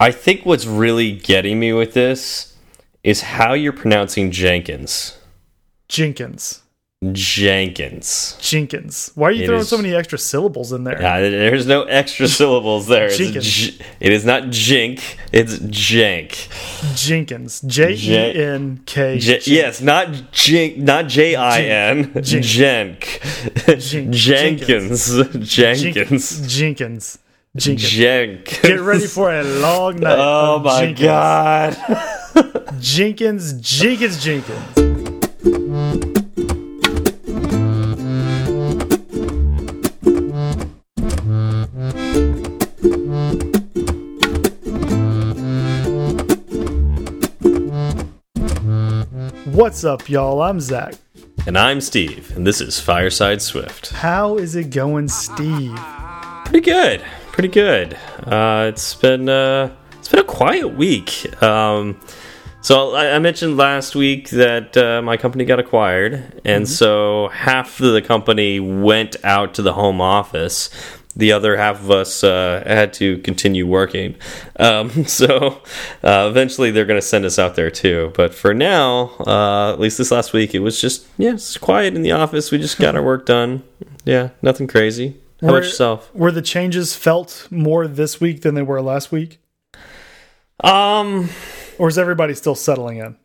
I think what's really getting me with this is how you're pronouncing Jenkins. Jenkins. Jenkins. Jenkins. Why are you It throwing is- so many extra syllables in there? Uh, there's no extra syllables there. Jenkins. it is not jink. It's jank. Jenkins. J E N K. J yes, not jink, not J I N. Jenk. Jink. Jenkins. Jenkins. Jenkins. Jenkins. Jenk. Get ready for a long night. Oh my Jenkins. god. Jenkins. Jenkins. Jenkins. What's up, y'all? I'm Zach. And I'm Steve, and this is Fireside Swift. How is it going, Steve? Pretty good. Pretty good. Uh, it's been uh, it's been a quiet week. Um, so I, I mentioned last week that uh, my company got acquired, and so half of the company went out to the home office. The other half of us uh, had to continue working. Um, so uh, eventually they're going to send us out there too. But for now, uh, at least this last week, it was just yeah, it's quiet in the office. We just got our work done. Yeah, nothing crazy. How Were- about yourself? Were the changes felt more this week than they were last week? Um, Or is everybody still settling in?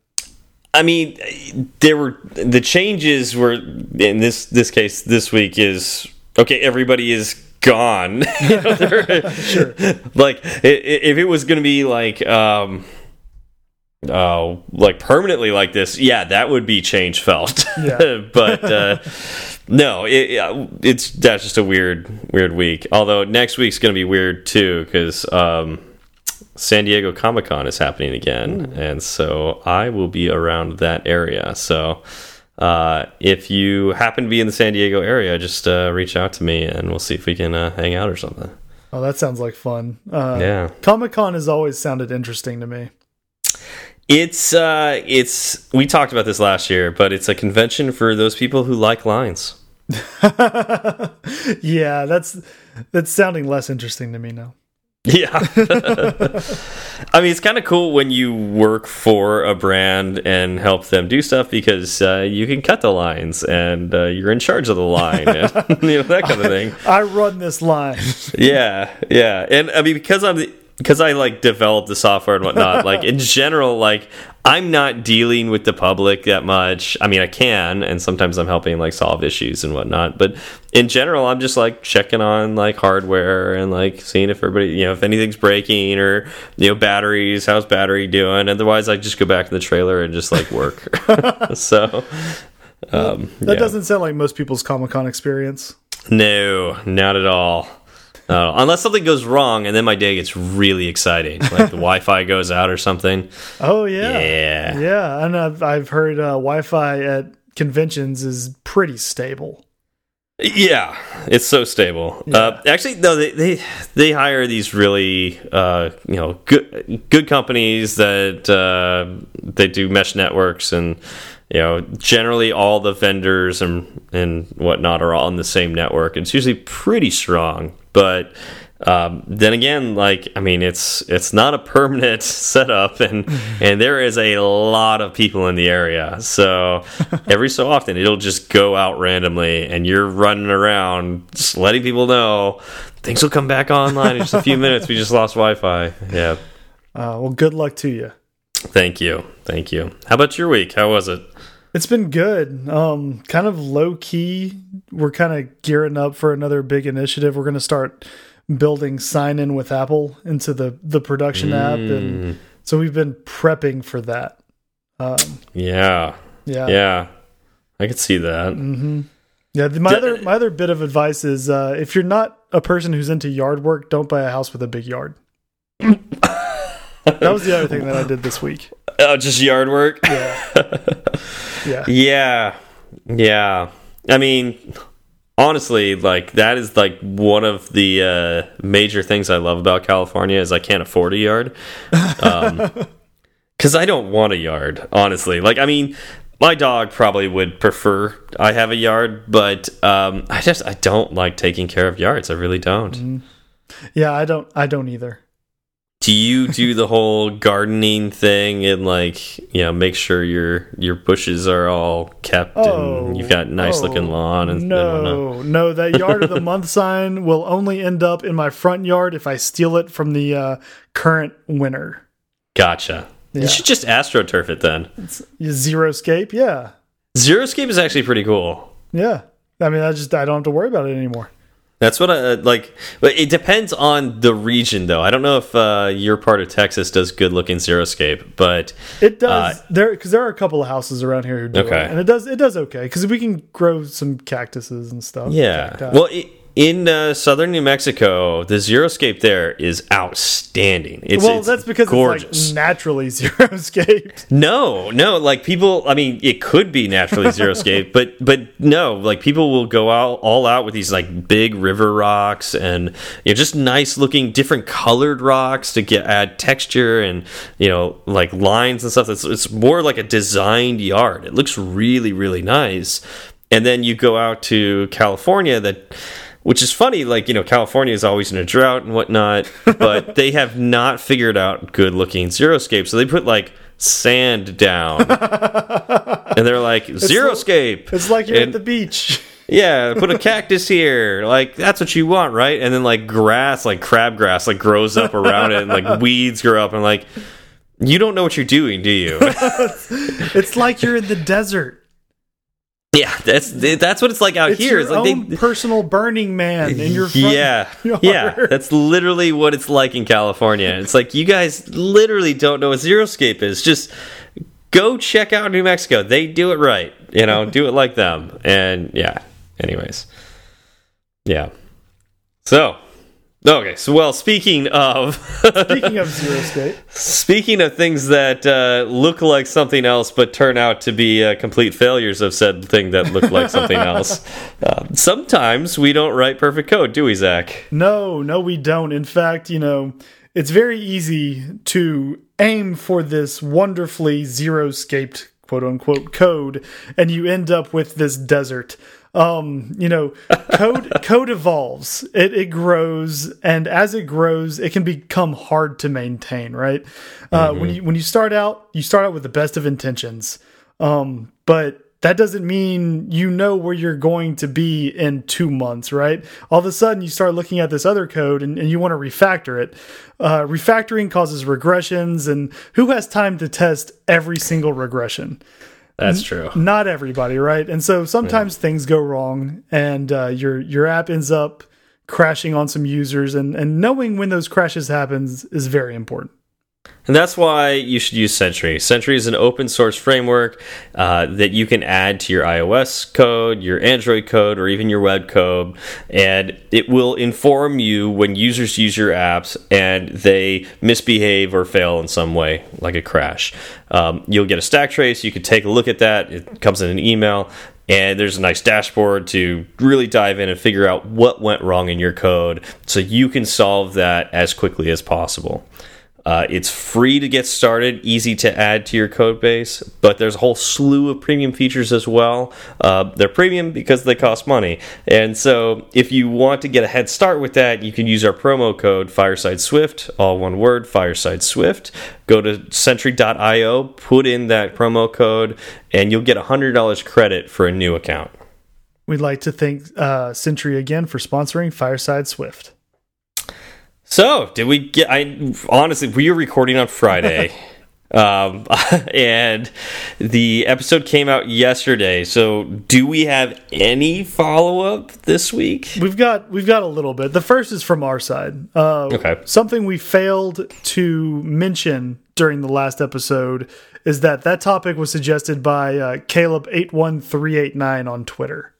I mean, there were the changes were in this this case this week is okay. Everybody is gone. You know, Sure. Like if it was going to be like um. Oh, like permanently like this? Yeah, that would be change felt. Yeah. but uh, no, it, yeah, it's that's just a weird, weird week. Although next week's going to be weird too because um, San Diego Comic Con is happening again, and so I will be around that area. So uh, if you happen to be in the San Diego area, just uh, reach out to me, and we'll see if we can uh, hang out or something. Oh, that sounds like fun. Uh, Yeah. Comic Con has always sounded interesting to me. It's uh, it's we talked about this last year, but it's a convention for those people who like lines. yeah, that's that's sounding less interesting to me now. Yeah. I mean, it's kind of cool when you work for a brand and help them do stuff because uh, you can cut the lines and uh, you're in charge of the line and you know that kind of thing. I run this line. Yeah, yeah. And I mean, because I'm the, because I like develop the software and whatnot. like in general, like I'm not dealing with the public that much. I mean, I can, and sometimes I'm helping like solve issues and whatnot. But in general, I'm just like checking on like hardware and like seeing if everybody, you know, if anything's breaking or you know batteries. How's battery doing? Otherwise, I just go back in the trailer and just like work. so. Um, That yeah. doesn't sound like most people's Comic Con experience. No, not at all. Uh, unless something goes wrong, and then my day gets really exciting, like the Wi-Fi goes out or something. Oh yeah, Yeah. yeah. And I've I've heard uh, Wi-Fi at conventions is pretty stable. Yeah, it's so stable. Uh, actually, no, they, they they hire these really uh, you know good good companies that uh, they do mesh networks and you know generally all the vendors and and whatnot are all on the same network. It's usually pretty strong, but um, then again, like I mean, it's it's not a permanent setup, and and there is a lot of people in the area. So every so often, it'll just go out randomly, and you're running around just letting people know things will come back online in just a few minutes. We just lost Wi-Fi. Yeah. Uh, well, good luck to you. Thank you. Thank you. How about your week? How was it? It's been good. Um, kind of low key. We're kind of gearing up for another big initiative. We're going to start building sign in with Apple into the the production app, Mm. and so we've been prepping for that. Um, Yeah. yeah, Yeah. I could see that. hmm Yeah, the, my D- other my other bit of advice is uh, if you're not a person who's into yard work, don't buy a house with a big yard. That was the other thing that I did this week. Oh, just yard work. Yeah, yeah, Yeah. Yeah. I mean, honestly, like that is like one of the uh, major things I love about California is I can't afford a yard. Um, cuz I don't want a yard, honestly. Like I mean, my dog probably would prefer I have a yard, but um, I just I don't like taking care of yards. I really don't. yeah. I don't I don't either. Do you do the whole gardening thing and like you know make sure your your bushes are all kept Oh, and you've got nice oh, looking lawn and and? No, no, that yard of the month sign will only end up in my front yard if I steal it from the uh, current winner. Gotcha. Yeah. You should just astroturf it then. Zero scape, yeah, Xeroscape is actually pretty cool. yeah. I mean, I just I don't have to worry about it anymore. That's what I like. But it depends on the region, though. I don't know if uh, your part of Texas does good looking Xeroscape, but It does Uh, there because there are a couple of houses around here who do Okay. it, and it does it does okay because we can grow some cactuses and stuff. yeah. cacti. Well, i in uh, southern New Mexico, the Xeroscape there is outstanding. It's, well, it's that's because gorgeous. it's like naturally zero scaped. No, no, like people. I mean, it could be naturally xeroscape, but but no, like people will go out all out with these like big river rocks and you know just nice looking, different colored rocks to get add texture and you know like lines and stuff. It's it's more like a designed yard. It looks really really nice. And then you go out to California that. Which is funny, like, you know, California is always in a drought and whatnot, but they have not figured out good looking xeroscape. So they put like sand down and they're like xeroscape It's like you're And- at the beach. yeah put a cactus here like that's what you want right and then like grass like crabgrass like grows up around it and like weeds grow up and like you don't know what you're doing do you It's like you're in the desert. Yeah that's that's what it's like out It's here. it's like own they personal Burning Man in your front yeah yard. yeah that's literally what it's like in california. It's like you guys literally don't know what xeroscape is. Just go check out new mexico. They do it right you know do it like them. And yeah anyways. Yeah. So okay so well speaking of Speaking of zero state, Speaking of things that uh, look like something else but turn out to be uh, complete failures of said thing that looked like something else, uh, sometimes we don't write perfect code, do we, Zach? no, no, we don't. In fact, you know, it's very easy to aim for this wonderfully zero scaped quote unquote code, and you end up with this desert. Um, you know, code code evolves. It it grows, and as it grows, it can become hard to maintain. Right? Uh, When you when you start out, you start out with the best of intentions. Um, but that doesn't mean you know where you're going to be in two months, right? All of a sudden, you start looking at this other code and, and you want to refactor it. Uh, refactoring causes regressions, and who has time to test every single regression? That's true. Not everybody, right? And so sometimes things go wrong, and uh, your your app ends up crashing on some users, and and knowing when those crashes happens is very important. And that's why you should use Sentry. Sentry is an open source framework uh, that you can add to your iOS code, your Android code, or even your web code. And it will inform you when users use your apps and they misbehave or fail in some way, like a crash. Um, you'll get a stack trace. You can take a look at that. It comes in an email. And there's a nice dashboard to really dive in and figure out what went wrong in your code so you can solve that as quickly as possible. Uh, it's free to get started, easy to add to your code base, but there's a whole slew of premium features as well. Uh, they're premium because they cost money. And so if you want to get a head start with that, you can use our promo code Fireside Swift, all one word, Fireside Swift. Go to Sentry.io, put in that promo code, and you'll get $100 credit for a new account. We'd like to thank uh, Sentry again for sponsoring Fireside Swift. So, did we get? I honestly, we were recording on Friday, um, and the episode came out yesterday. So, do we have any follow up this week? We've got we've got a little bit. The first is from our side. Uh, Okay. Something we failed to mention during the last episode is that that topic was suggested by uh, Caleb eight one three eight nine on Twitter.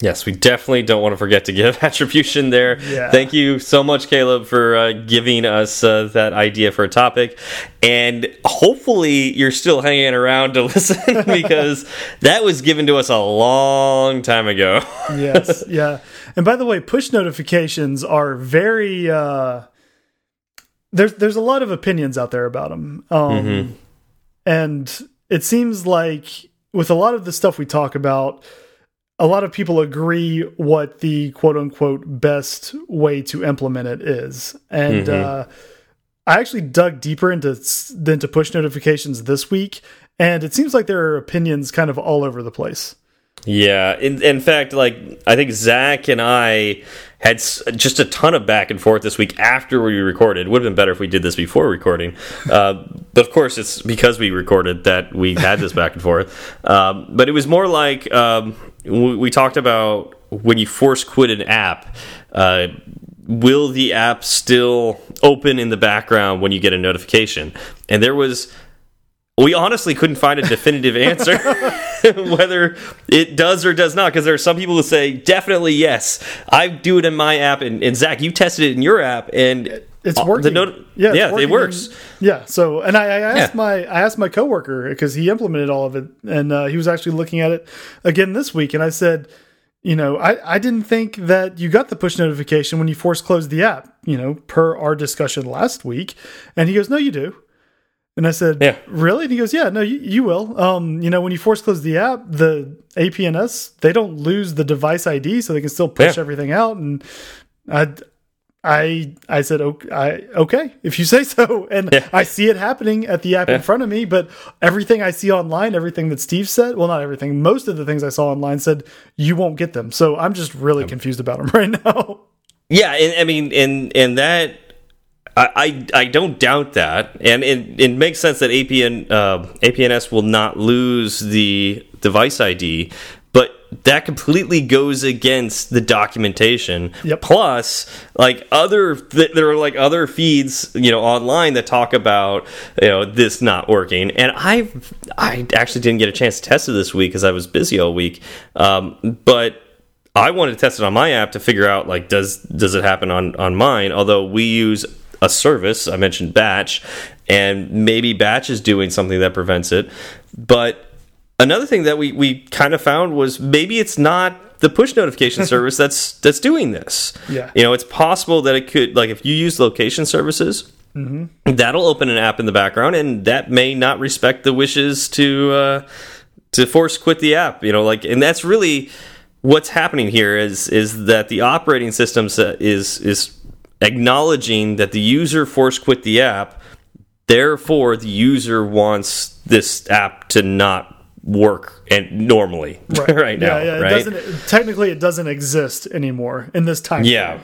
Yes, we definitely don't want to forget to give attribution there. Yeah. Thank you so much, Caleb, for uh, giving us uh, that idea for a topic. And hopefully, you're still hanging around to listen because that was given to us a long time ago. Yes, yeah. And by the way, push notifications are very. Uh, there's there's a lot of opinions out there about them, um, and it seems like with a lot of the stuff we talk about, a lot of people agree what the quote unquote best way to implement it is, and uh, I actually dug deeper into into push notifications this week, and it seems like there are opinions kind of all over the place. Yeah, in, in fact, like I think Zach and I had just a ton of back and forth this week after we recorded. Would have been better if we did this before recording, uh, but of course it's because we recorded that we had this back and forth. Um, but it was more like um, we, we, talked about when you force quit an app. Uh, will the app still open in the background when you get a notification? And there was we honestly couldn't find a definitive answer whether it does or does not because there are some people who say definitely yes i do it in my app and, and zach you tested it in your app and it's working. The yeah, yeah, working. it works. yeah. So, and I, I asked yeah. my I asked my coworker because he implemented all of it, and uh, he was actually looking at it again this week, and I said, you know, I I didn't think that you got the push notification when you force closed the app, you know, per our discussion last week, and he goes, no, you do. And I said, "Yeah, really?" And he goes, "Yeah, no, you, you will. Um, you know, when you force close the app, the APNS they don't lose the device ID, so they can still push yeah. everything out." And I, I, I said, "Okay, I, okay if you say so." And yeah. I see it happening at the app in front of me, but everything I see online, everything that Steve said, well, not everything, most of the things I saw online said you won't get them. So I'm just really confused about them right now. Yeah, and I mean, and and that I, I, don't doubt that, and it, it makes sense that APN uh, APNS will not lose the device ID, but that completely goes against the documentation. Yep. Plus, like other, th there are like other feeds, you know, online that talk about you know this not working, and I I actually didn't get a chance to test it this week because I was busy all week, um, but. I wanted to test it on my app to figure out like does does it happen on on mine. Although we use a service. I mentioned batch, and maybe batch is doing something that prevents it. But another thing that we we kind of found was maybe it's not the push notification service that's that's doing this. Yeah, you know, it's possible that it could like if you use location services. Mm -hmm. That'll open an app in the background, and that may not respect the wishes to uh, to force quit the app. You know, like, and that's really what's happening here is is that the operating system is is acknowledging that the user force quit the app. Therefore, the user wants this app to not work and normally right, right now. Yeah, yeah. Right? It technically, it doesn't exist anymore in this time. Yeah.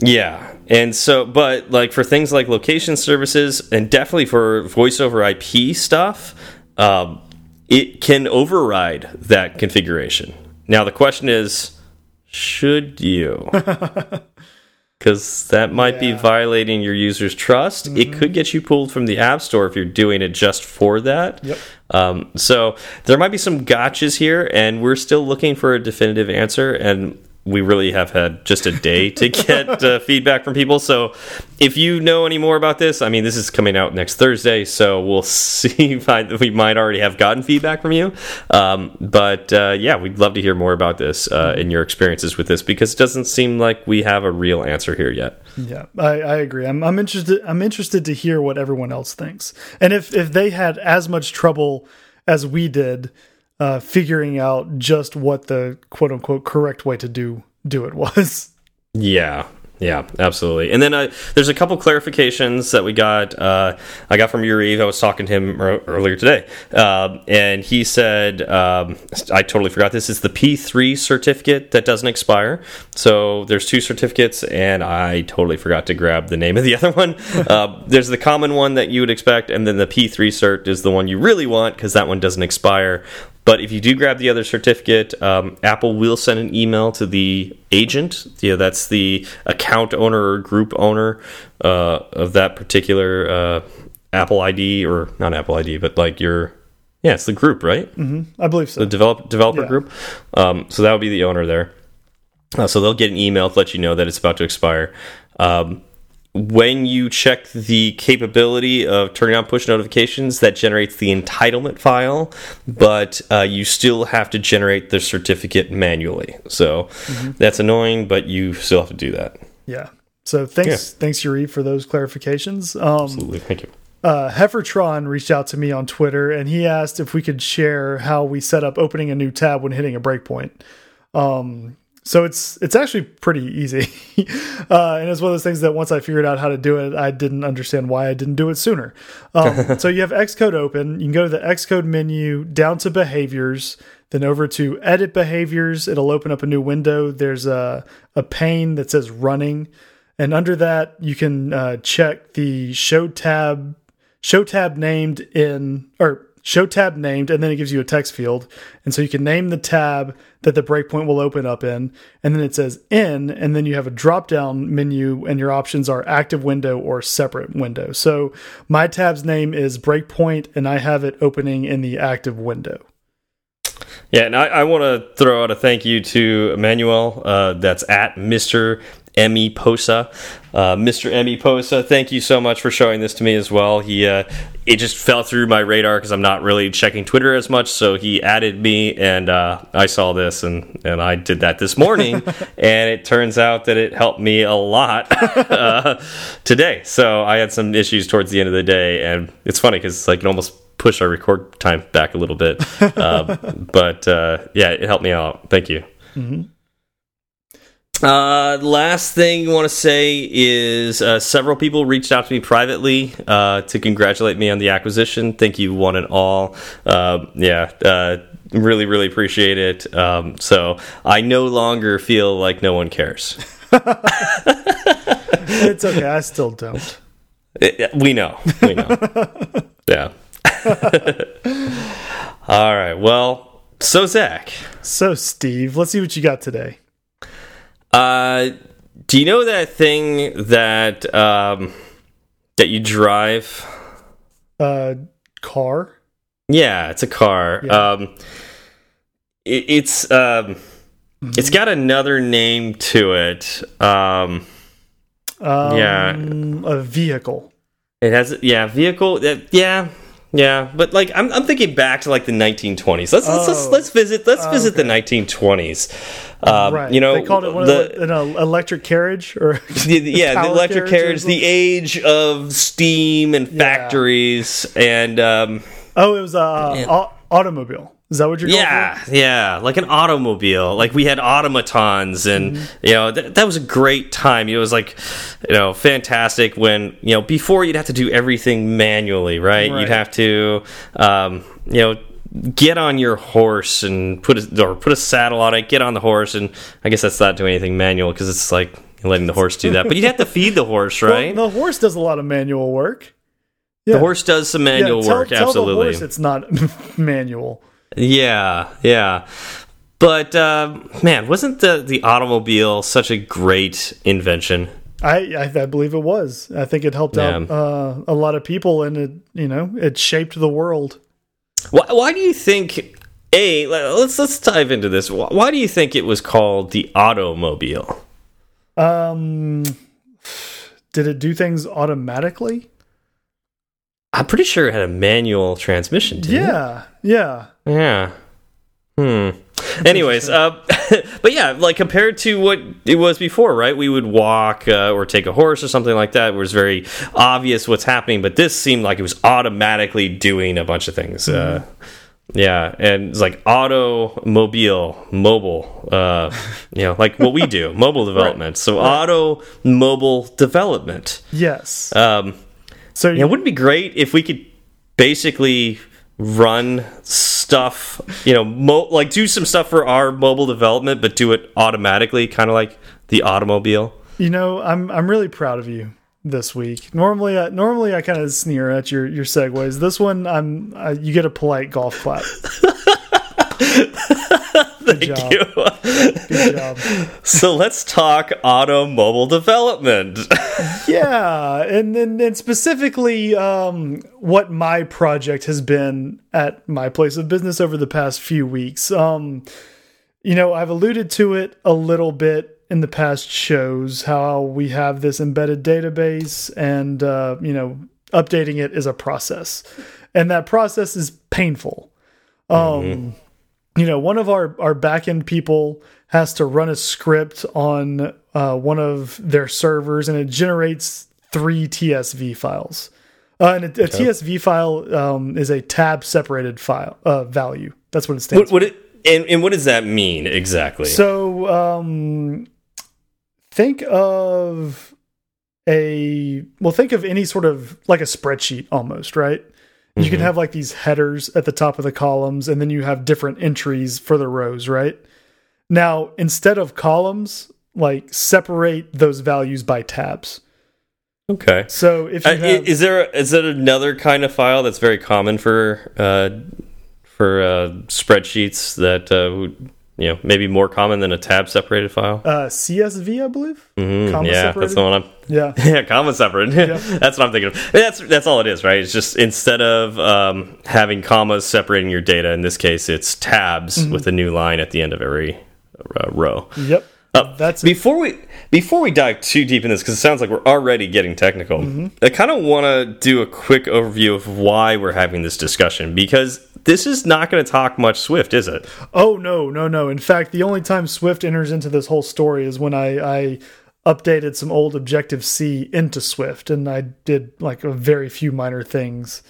Yeah. And so, but like for things like location services and definitely for voice over IP stuff, um, it can override that configuration. Now, the question is should you? because that might yeah. be violating your user's trust. Mm -hmm. It mm-hmm. could get you pulled from the App Store if you're doing it just for that. Yep. Um, so there might be some gotchas here, and we're still looking for a definitive answer. And we really have had just a day to get uh, feedback from people. So if you know any more about this, I mean, this is coming out next Thursday, so we'll see if I, we might already have gotten feedback from you. Um, but uh, yeah, we'd love to hear more about this uh, in your experiences with this because it doesn't seem like we have a real answer here yet. Yeah, I, I agree. I'm, I'm interested. I'm interested to hear what everyone else thinks, and if if they had as much trouble as we did uh, figuring out just what the quote unquote correct way to do do it was. Yeah, yeah, absolutely. And then uh, there's a couple clarifications that we got. Uh, I got from Yuri. I was talking to him earlier today, uh, and he said, um, "I totally forgot this is the P3 certificate that doesn't expire." So there's two certificates, and I totally forgot to grab the name of the other one. Uh, there's the common one that you would expect, and then the P3 cert is the one you really want because that one doesn't expire. But if you do grab the other certificate, um, Apple will send an email to the agent. Yeah, that's the account owner or group owner uh, of that particular uh, Apple ID or not Apple ID, but like your yeah, it's the group, right? Mm -hmm. I believe so. The develop, developer yeah. group. Um, so that would be the owner there. Uh, so they'll get an email to let you know that it's about to expire. Um, when you check the capability of turning on push notifications, that generates the entitlement file, but uh, you still have to generate the certificate manually. So mm -hmm. that's annoying, but you still have to do that. Yeah. So thanks, yeah. thanks, Yuri, for those clarifications. Um, Absolutely, thank you. Uh, Heifertron reached out to me on Twitter and he asked if we could share how we set up opening a new tab when hitting a breakpoint. Um, so it's it's actually pretty easy, uh, and it's one of those things that once I figured out how to do it, I didn't understand why I didn't do it sooner. Um, so you have Xcode open. You can go to the Xcode menu, down to behaviors, then over to edit behaviors. It'll open up a new window. There's a a pane that says running, and under that you can uh, check the show tab show tab named in or show tab named, and then it gives you a text field. And so you can name the tab that the breakpoint will open up in, and then it says in, and then you have a drop down menu, and your options are active window or separate window. So my tab's name is breakpoint, and I have it opening in the active window. Yeah, and I, I want to throw out a thank you to Emmanuel. Uh, that's at Mr. Emmy Posa. Uh, Mr. Emmy Posa, thank you so much for showing this to me as well. He uh, it just fell through my radar because I'm not really checking Twitter as much, so he added me, and uh, I saw this, and and I did that this morning, and it turns out that it helped me a lot uh, today. So I had some issues towards the end of the day, and it's funny because like it almost push our record time back a little bit, uh, but uh, yeah, it helped me out. Thank you. Mm -hmm. Uh, last thing you want to say is uh, several people reached out to me privately uh, to congratulate me on the acquisition. Thank you, one and all. Uh, yeah, uh, really, really appreciate it. Um, so I no longer feel like no one cares. it's okay. I still don't. It, we know. We know. yeah. all right. Well, so Zach. So Steve, let's see what you got today. Uh, do you know that thing that um, that you drive? Uh, car. Yeah, it's a car. Yeah. Um, it, it's um, mm -hmm. it's got another name to it. Um, um, yeah, a vehicle. It has yeah vehicle. Yeah, yeah, but like I'm, I'm thinking back to like the 1920s. Let's oh. let's, let's, let's visit let's visit okay. the 1920s. Um, right. You know, they called it the, an electric carriage or the, yeah, the electric carriage, carriage the age of steam and factories yeah. and um, oh, it was a uh, automobile. Is that what you're yeah, Yeah, like an automobile. Like we had automatons, and mm -hmm. you know th that was a great time. It was like, you know, fantastic when you know before you'd have to do everything manually, right? right. You'd have to, um, you know, get on your horse and put a, or put a saddle on it, get on the horse, and I guess that's not doing anything manual because it's like letting the horse do that. But you'd have to feed the horse, right? Well, the horse does a lot of manual work. Yeah. The horse does some manual yeah, tell, work, tell absolutely. The horse it's not manual. Yeah, yeah. But uh, man, wasn't the the automobile such a great invention? I, I, I believe it was. I think it helped yeah. out uh, a lot of people, and it you know it shaped the world. Why, why do you think? A let's let's dive into this. Why do you think it was called the automobile? Um, did it do things automatically? I'm pretty sure it had a manual transmission. yeah, it? yeah, yeah. Hmm. Anyways, uh, but yeah, like compared to what it was before, right? We would walk uh, or take a horse or something like that. It was very obvious what's happening, but this seemed like it was automatically doing a bunch of things. Mm -hmm. uh, yeah, and it's like automobile, mobile, uh, you know, like what we do, mobile development. right. So right. auto mobile development. Yes. Um, so yeah, wouldn't it be great if we could basically run stuff, you know, like do some stuff for our mobile development, but do it automatically, kind of like the automobile. You know, I'm I'm really proud of you this week. Normally, uh, normally I kind of sneer at your your segues. This one, I'm uh, you get a polite golf clap. Thank job. you. Good job. So let's talk auto mobile development. yeah, and then and specifically um, what my project has been at my place of business over the past few weeks. Um, you know, I've alluded to it a little bit in the past shows how we have this embedded database and uh, you know updating it is a process and that process is painful um, mm -hmm you know, one of our our backend people has to run a script on uh, one of their servers, and it generates three TSV files. Uh, and a, a TSV file um, is a tab separated file uh, value. That's what it stands. Would, would, it and, and what does that mean exactly? So um, think of a well, think of any sort of like a spreadsheet almost, right? You Mm-hmm. can have like these headers at the top of the columns, and then you have different entries for the rows, right? Now, instead of columns, like separate those values by tabs. okay. So if you Uh, have, is there is there another kind of file that's very common for uh, for uh, spreadsheets that uh, would, you know maybe more common than a tab separated file? uh, CSV, I believe. Mm, comma yeah, separated? that's the one I'm. Yeah. Yeah, comma separated. that's what I'm thinking of. That's that's all it is, right? It's just instead of um, having commas separating your data, in this case, it's tabs Mm-hmm. with a new line at the end of every uh, row. Yep. Uh, That's before we before we dive too deep in this because it sounds like we're already getting technical. Mm-hmm. I kind of want to do a quick overview of why we're having this discussion because this is not going to talk much Swift, is it? Oh no, no, no. In fact, the only time Swift enters into this whole story is when I, I updated some old Objective C into Swift, and I did like a very few minor things.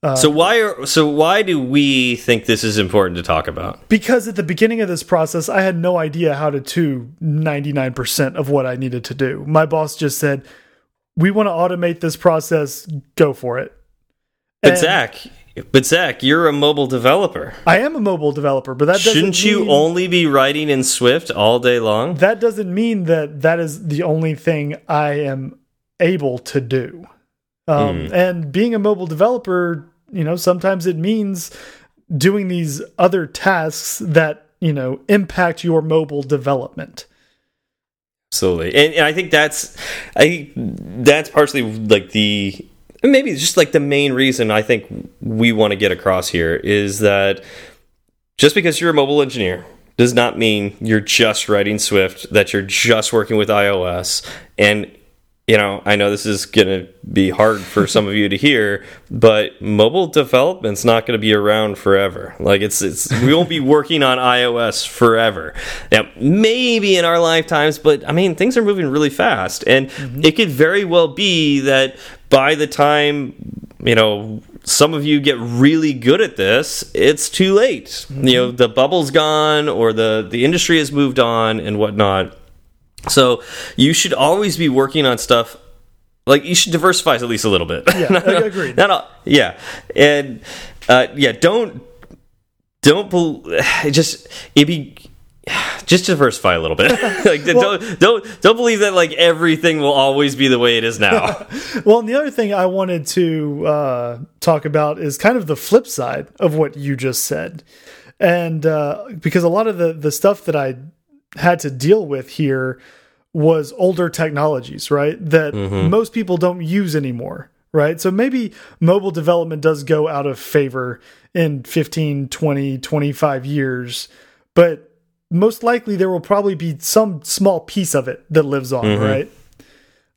Uh, so why are so why do we think this is important to talk about? Because at the beginning of this process, I had no idea how to do 99% of what I needed to do. My boss just said, "We want to automate this process. Go for it." But And Zach, but Zach, you're a mobile developer. I am a mobile developer, but that doesn't Shouldn't you mean- only be writing in Swift all day long? that doesn't mean that that is the only thing I am able to do. Um, And being a mobile developer, you know, sometimes it means doing these other tasks that, you know, impact your mobile development. Absolutely, and, and I think that's I think that's partially like the maybe just like the main reason I think we want to get across here is that just because you're a mobile engineer does not mean you're just writing Swift, that you're just working with iOS, and you know, I know this is going to be hard for some of you to hear, but mobile development's not going to be around forever. Like it's it's we won't be working on iOS forever. Now, maybe in our lifetimes, but I mean, things are moving really fast and mm-hmm. it could very well be that by the time, you know, some of you get really good at this, it's too late. You know, mm-hmm. the bubble's gone or the the industry has moved on and whatnot. So you should always be working on stuff. Like you should diversify at least a little bit. Yeah, I agree. Not all, yeah, and uh, yeah, don't don't just it be just diversify a little bit. like don't don't don't believe that like everything will always be the way it is now. Well, and the other thing I wanted to uh, talk about is kind of the flip side of what you just said. And uh, because a lot of the, the stuff that I had to deal with here was older technologies, right? That mm-hmm. most people don't use anymore, right? So maybe mobile development does go out of favor in 15, 20, 25 years, but most likely there will probably be some small piece of it that lives on, mm-hmm. right?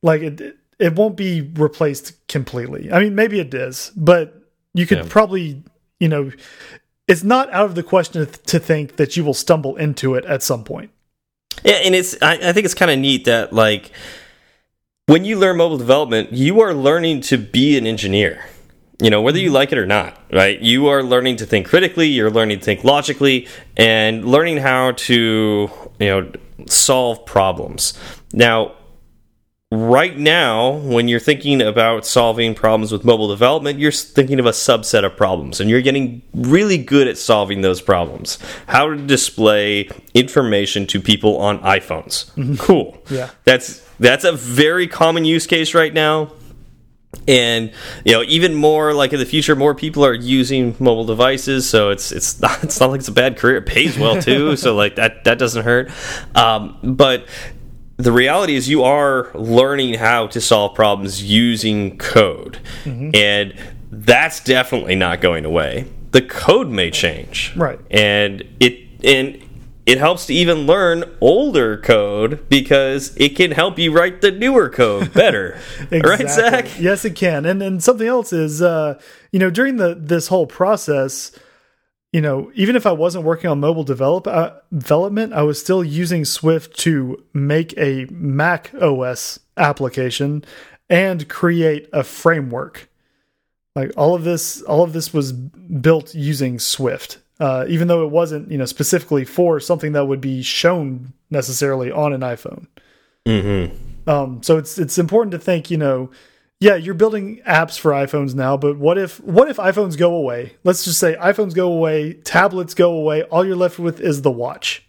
Like it it won't be replaced completely. I mean, maybe it is, but you could Yeah. probably, you know, it's not out of the question to think that you will stumble into it at some point. Yeah, and it's I, I think it's kind of neat that like when you learn mobile development, you are learning to be an engineer. You know, whether you mm-hmm. like it or not, right? You are learning to think critically, you're learning to think logically, and learning how to, you know, solve problems. Now, right now, when you're thinking about solving problems with mobile development, you're thinking of a subset of problems, and you're getting really good at solving those problems. How to display information to people on iPhones. Cool. Yeah. That's that's a very common use case right now. And you know, even more like in the future, more people are using mobile devices, so it's it's not it's not like it's a bad career. It pays well too, so like that that doesn't hurt. Um, but the reality is you are learning how to solve problems using code. And that's definitely not going away. The code may change. Right. and it and it helps to even learn older code because it can help you write the newer code better. Right zach? Yes, it can. And and something else is, uh, you know, during the this whole process, you know, even if I wasn't working on mobile develop uh, development, I was still using Swift to make a Mac OS application and create a framework. Like all of this, all of this was built using Swift. uh, even though it wasn't you know specifically for something that would be shown necessarily on an iPhone. Mm -hmm. um, so it's it's important to think you know yeah, you're building apps for iPhones now, but what if what if iPhones go away? Let's just say iPhones go away, tablets go away, all you're left with is the watch.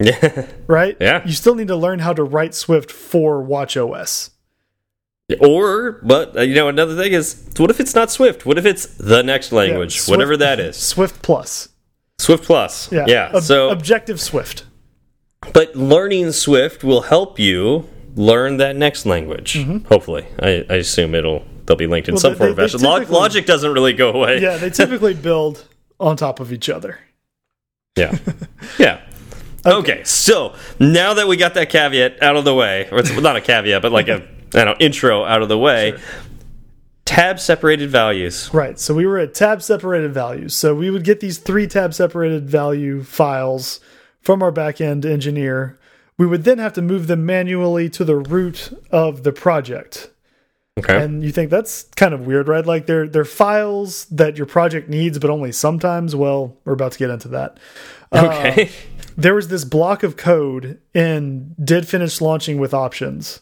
Yeah. right? Yeah. You still need to learn how to write Swift for Watch OS. Or, but uh, you know, another thing is, what if it's not Swift? What if it's the next language, yeah, Swift, whatever that is? Swift Plus. Swift Plus. Yeah. Yeah. Ob so Objective Swift. But learning Swift will help you learn that next language. Mm -hmm. Hopefully, I, I, assume it'll they'll be linked in well, some they, form of fashion. Logic doesn't really go away. Yeah, they typically build on top of each other. Yeah, yeah. Okay. okay. so now that we got that caveat out of the way, or it's not a caveat, but like a I know, intro out of the way. Sure. Tab separated values. Right. So we were at tab separated values. So we would get these three tab separated value files from our backend engineer we would then have to move them manually to the root of the project. Okay. And you think that's kind of weird, right? Like they're they're files that your project needs, but only sometimes. Well, we're about to get into that. Okay. Uh, there was this block of code in did finish launching with options,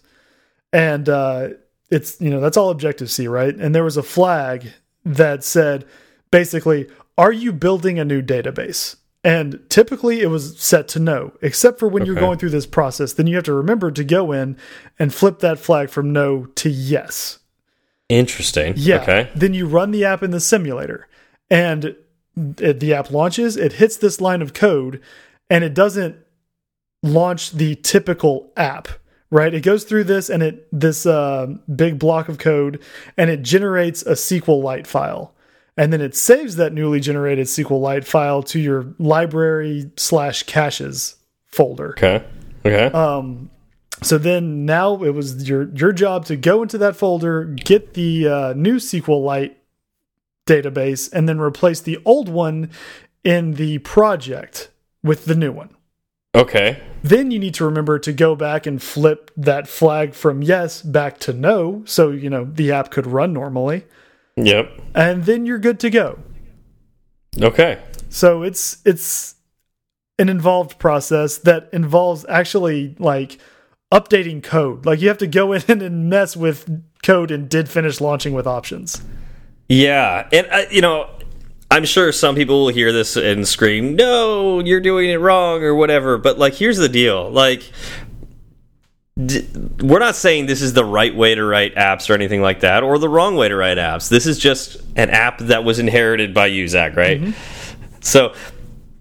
and uh, it's you know that's all Objective C, right? And there was a flag that said basically, are you building a new database? And typically it was set to no, except for when okay. you're going through this process. Then you have to remember to go in and flip that flag from no to yes. Interesting. Yeah. Okay. Then you run the app in the simulator and it, the app launches, it hits this line of code and it doesn't launch the typical app right it goes through this and it this uh, big block of code and it generates a sqlite file and then it saves that newly generated SQLite file to your library slash caches folder. Okay. Okay. Um, so then now it was your your job to go into that folder, get the uh, new SQLite database, and then replace the old one in the project with the new one. Okay. Then you need to remember to go back and flip that flag from yes back to no, so you know the app could run normally. Yep. And then you're good to go. Okay. So it's it's an involved process that involves actually like updating code. Like you have to go in and mess with code and did finish launching with options. Yeah, and uh, you know, I'm sure some people will hear this and scream, "No, you're doing it wrong" or whatever. But like, here's the deal: like, we're not saying this is the right way to write apps or anything like that, or the wrong way to write apps. This is just an app that was inherited by you, Zach, right? Mm -hmm. So,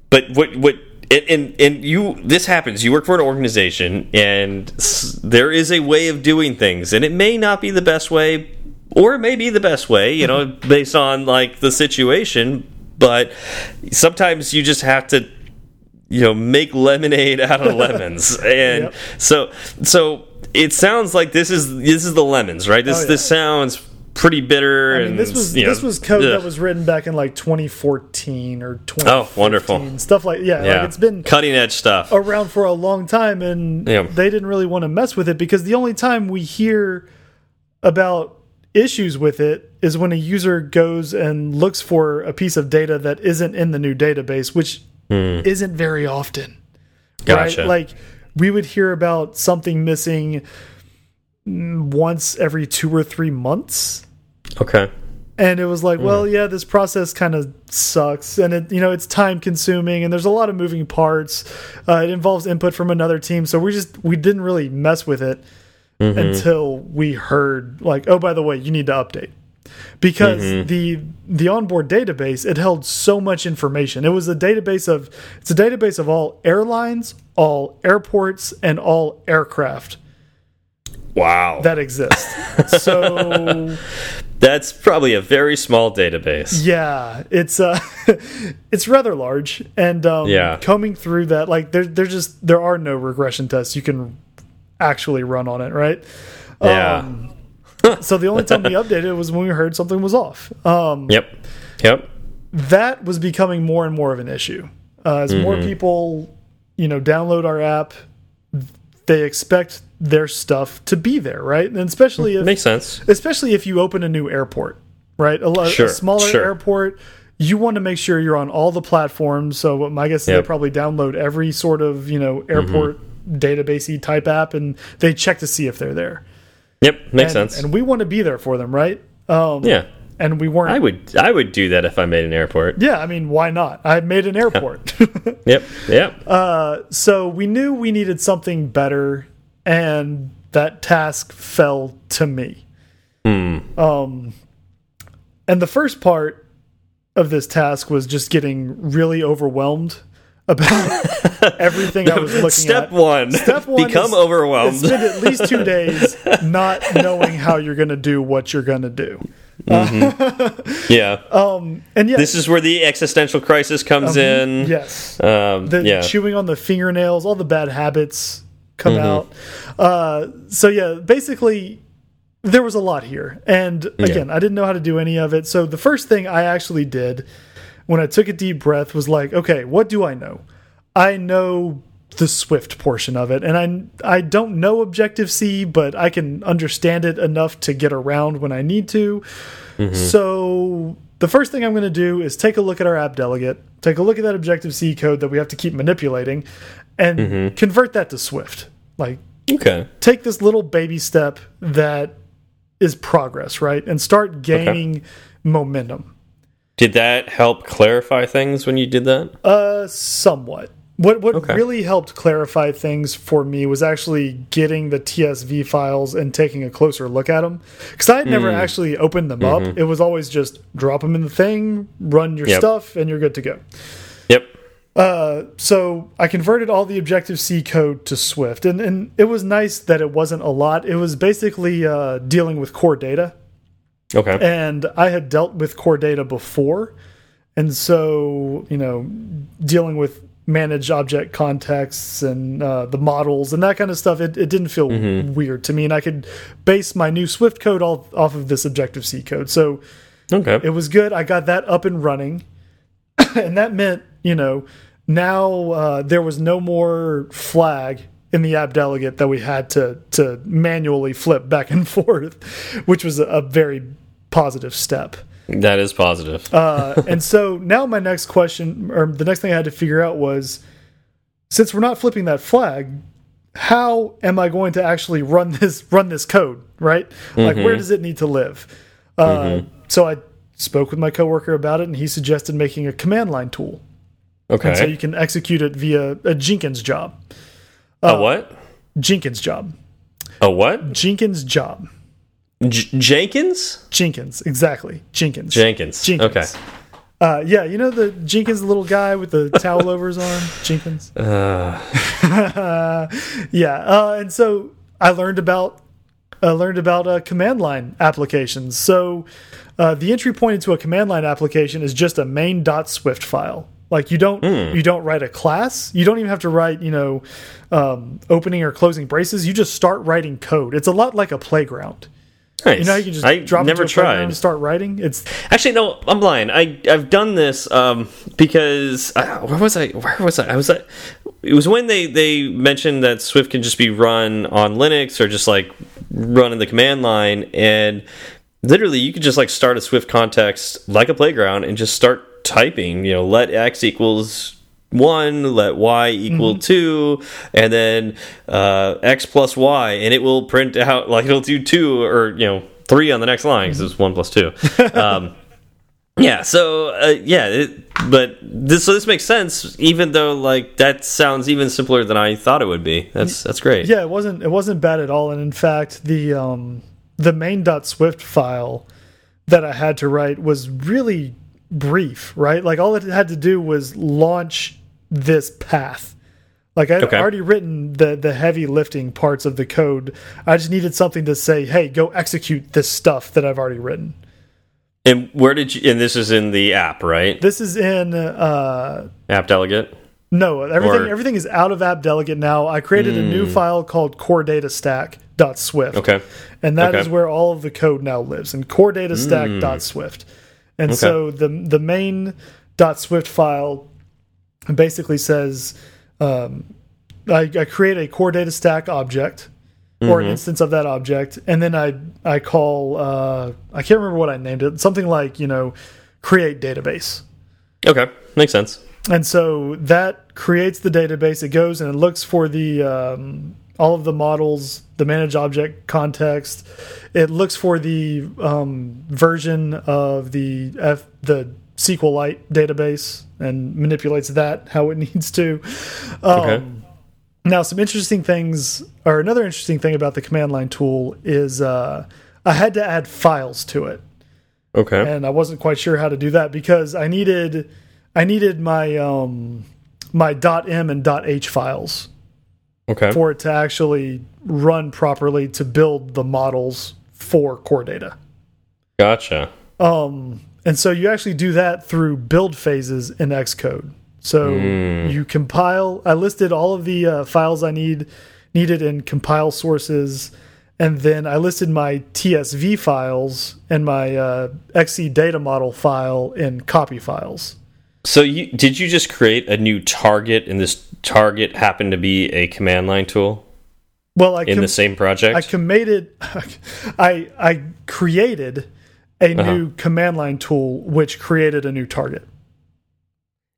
but what what and and you this happens. You work for an organization, and there is a way of doing things, and it may not be the best way, or it may be the best way, you know, based on like the situation. But sometimes you just have to you know make lemonade out of lemons and yep. so so it sounds like this is this is the lemons right this oh, yeah. this sounds pretty bitter I mean, this was this know, was code ugh. that was written back in like 2014 or 20 oh wonderful stuff like yeah, yeah. Like it's been cutting edge stuff around for a long time and yeah. they didn't really want to mess with it because the only time we hear about issues with it is when a user goes and looks for a piece of data that isn't in the new database which mm. isn't very often. Gotcha. Right? Like we would hear about something missing once every two or three months. Okay. And it was like, mm. well, yeah, this process kind of sucks, and it, you know, it's time consuming, and there's a lot of moving parts. Uh, it involves input from another team, so we just we didn't really mess with it mm -hmm. until we heard like, oh, by the way, you need to update because mm -hmm. the the onboard database it held so much information. It was a database of it's a database of all airlines, all airports, and all aircraft. Wow, that exists. so that's probably a very small database. Yeah, it's uh, it's rather large, and um, yeah, combing through that, like there, there just there are no regression tests you can actually run on it, right? Yeah. Um, so the only time we updated was when we heard something was off. Um, yep. Yep. That was becoming more and more of an issue. Uh, as mm -hmm. more mm-hmm. people, you know, download our app, they expect their stuff to be there, right? And especially if makes sense. Especially if you open a new airport, right? A, sure, a smaller sure. airport, you want to make sure you're on all the platforms. So my guess is Yep. they probably download every sort of you know airport databasey type app, and they check to see if they're there. Yep, makes and, sense. And we want to be there for them, right? Um, yeah, And we weren't. I would I would do that if I made an airport. yeah, I mean, why not? I made an airport. Yep, yep. Uh, so we knew we needed something better, and that task fell to me. Um, and the first part of this task was just getting really overwhelmed about everything I was looking Step at. one. Step one Become is- overwhelmed. Spend at least two days not knowing how you're going to do what you're going to do. yeah. Um, And yeah, this is where the existential crisis comes in. yes, Um, the yeah. chewing on the fingernails, all the bad habits come Mm-hmm. out. Uh, so yeah, basically there was a lot here, and again, I didn't know how to do any of it. So the first thing I actually did when I took a deep breath was like, okay, what do I know? I know the Swift portion of it, and I I don't know Objective C, but I can understand it enough to get around when I need to. Mm-hmm. So the first thing I'm going to do is take a look at our app delegate, take a look at that Objective C code that we have to keep manipulating, and mm-hmm. convert that to Swift. Like Okay. take this little baby step that is progress, right? And start gaining momentum. Did that help clarify things when you did that? Uh, somewhat. What what Okay. really helped clarify things for me was actually getting the TSV files and taking a closer look at them because I had Hmm. never actually opened them up. It was always just drop them in the thing, run your Mm-hmm. Yep. stuff, and you're good to go. Yep. Uh, so I converted all the Objective C code to Swift, and and it was nice that it wasn't a lot. It was basically uh, dealing with core data, Okay. and I had dealt with core data before, and so you know, dealing with manage object contexts and uh, the models and that kind of stuff, it, it didn't feel weird to me, and I could base my new Swift code all off of this Objective C code. So okay. it was good. I got that up and running, and that meant you know now uh, there was no more flag in the app delegate that we had to to manually flip back and forth, which was a, a very positive step. that is positive. Uh, and so now my next question, or the next thing I had to figure out was, since we're not flipping that flag, how am I going to actually run this run this code? Right? Like where does it need to live? Uh, So I spoke with my coworker about it, and he suggested making a command line tool, okay. so you can execute it via a Jenkins job. a what? Jenkins job. A what? Jenkins job. J Jenkins? Jenkins. Exactly. Jenkins. Jenkins. Jenkins. Okay. Uh, yeah, you know the Jenkins, the little guy with the towel over his arm. Jenkins. Uh, yeah, uh, and so I learned about I learned about uh, command line applications. So uh, the entry point into a command line application is just a main.swift file. Like you don't you don't write a class. You don't even have to write you know um, opening or closing braces. You just start writing code. It's a lot like a playground. Nice. You know, you can just I drop never into a playground tried. and start writing. It's Actually, no, I'm lying. I I've done this um, because uh, where was I? Where was I? I was at. It was when they they mentioned that Swift can just be run on Linux or just like run in the command line, and literally you could just like start a Swift context like a playground and just start typing. You know, let x equals one, let y equal two, and then uh, x plus y, and it will print out like it'll do two or you know three on the next line because it's one plus two. Um, yeah, so uh, yeah, it, but this so this makes sense, even though like that sounds even simpler than I thought it would be. That's that's great. yeah, it wasn't it wasn't bad at all. And in fact, the um, the main.swift file that I had to write was really brief, right? Like all it had to do was launch this path. Like I'd Okay. already written the the heavy lifting parts of the code. I just needed something to say, "Hey, go execute this stuff that I've already written." And where did you? And this is in the app, right? This is in uh, App delegate. No, everything Or- Hmm. everything is out of app delegate now. I created a new file called core data stack.swift. Okay. And that is Okay. Hmm. where all of the code now lives in core data stack.swift. And so the the main .swift file basically says um, I, I create a core data stack object or Mm-hmm. an instance of that object, and then I I call uh, I can't remember what I named it something like you know create database Okay, makes sense. And so that creates the database. It goes and it looks for the um, all of the models, the manage object context. It looks for the um, version of the F, the SQLite database and manipulates that how it needs to. Um, Okay. Now, some interesting things, or another interesting thing about the command line tool is uh, I had to add files to it Okay. and I wasn't quite sure how to do that because I needed I needed my um my dot .m and dot .h files Okay. for it to actually run properly to build the models for core data. Gotcha. Um and so you actually do that through build phases in Xcode. So you compile I listed all of the uh, files I need needed in compile sources and then I listed my TSV files and my uh, XC data model file in copy files. So you did you just create a new target and this target happened to be a command line tool Well, I in the same project? I committed I I created a Uh-huh. new command line tool which created a new target.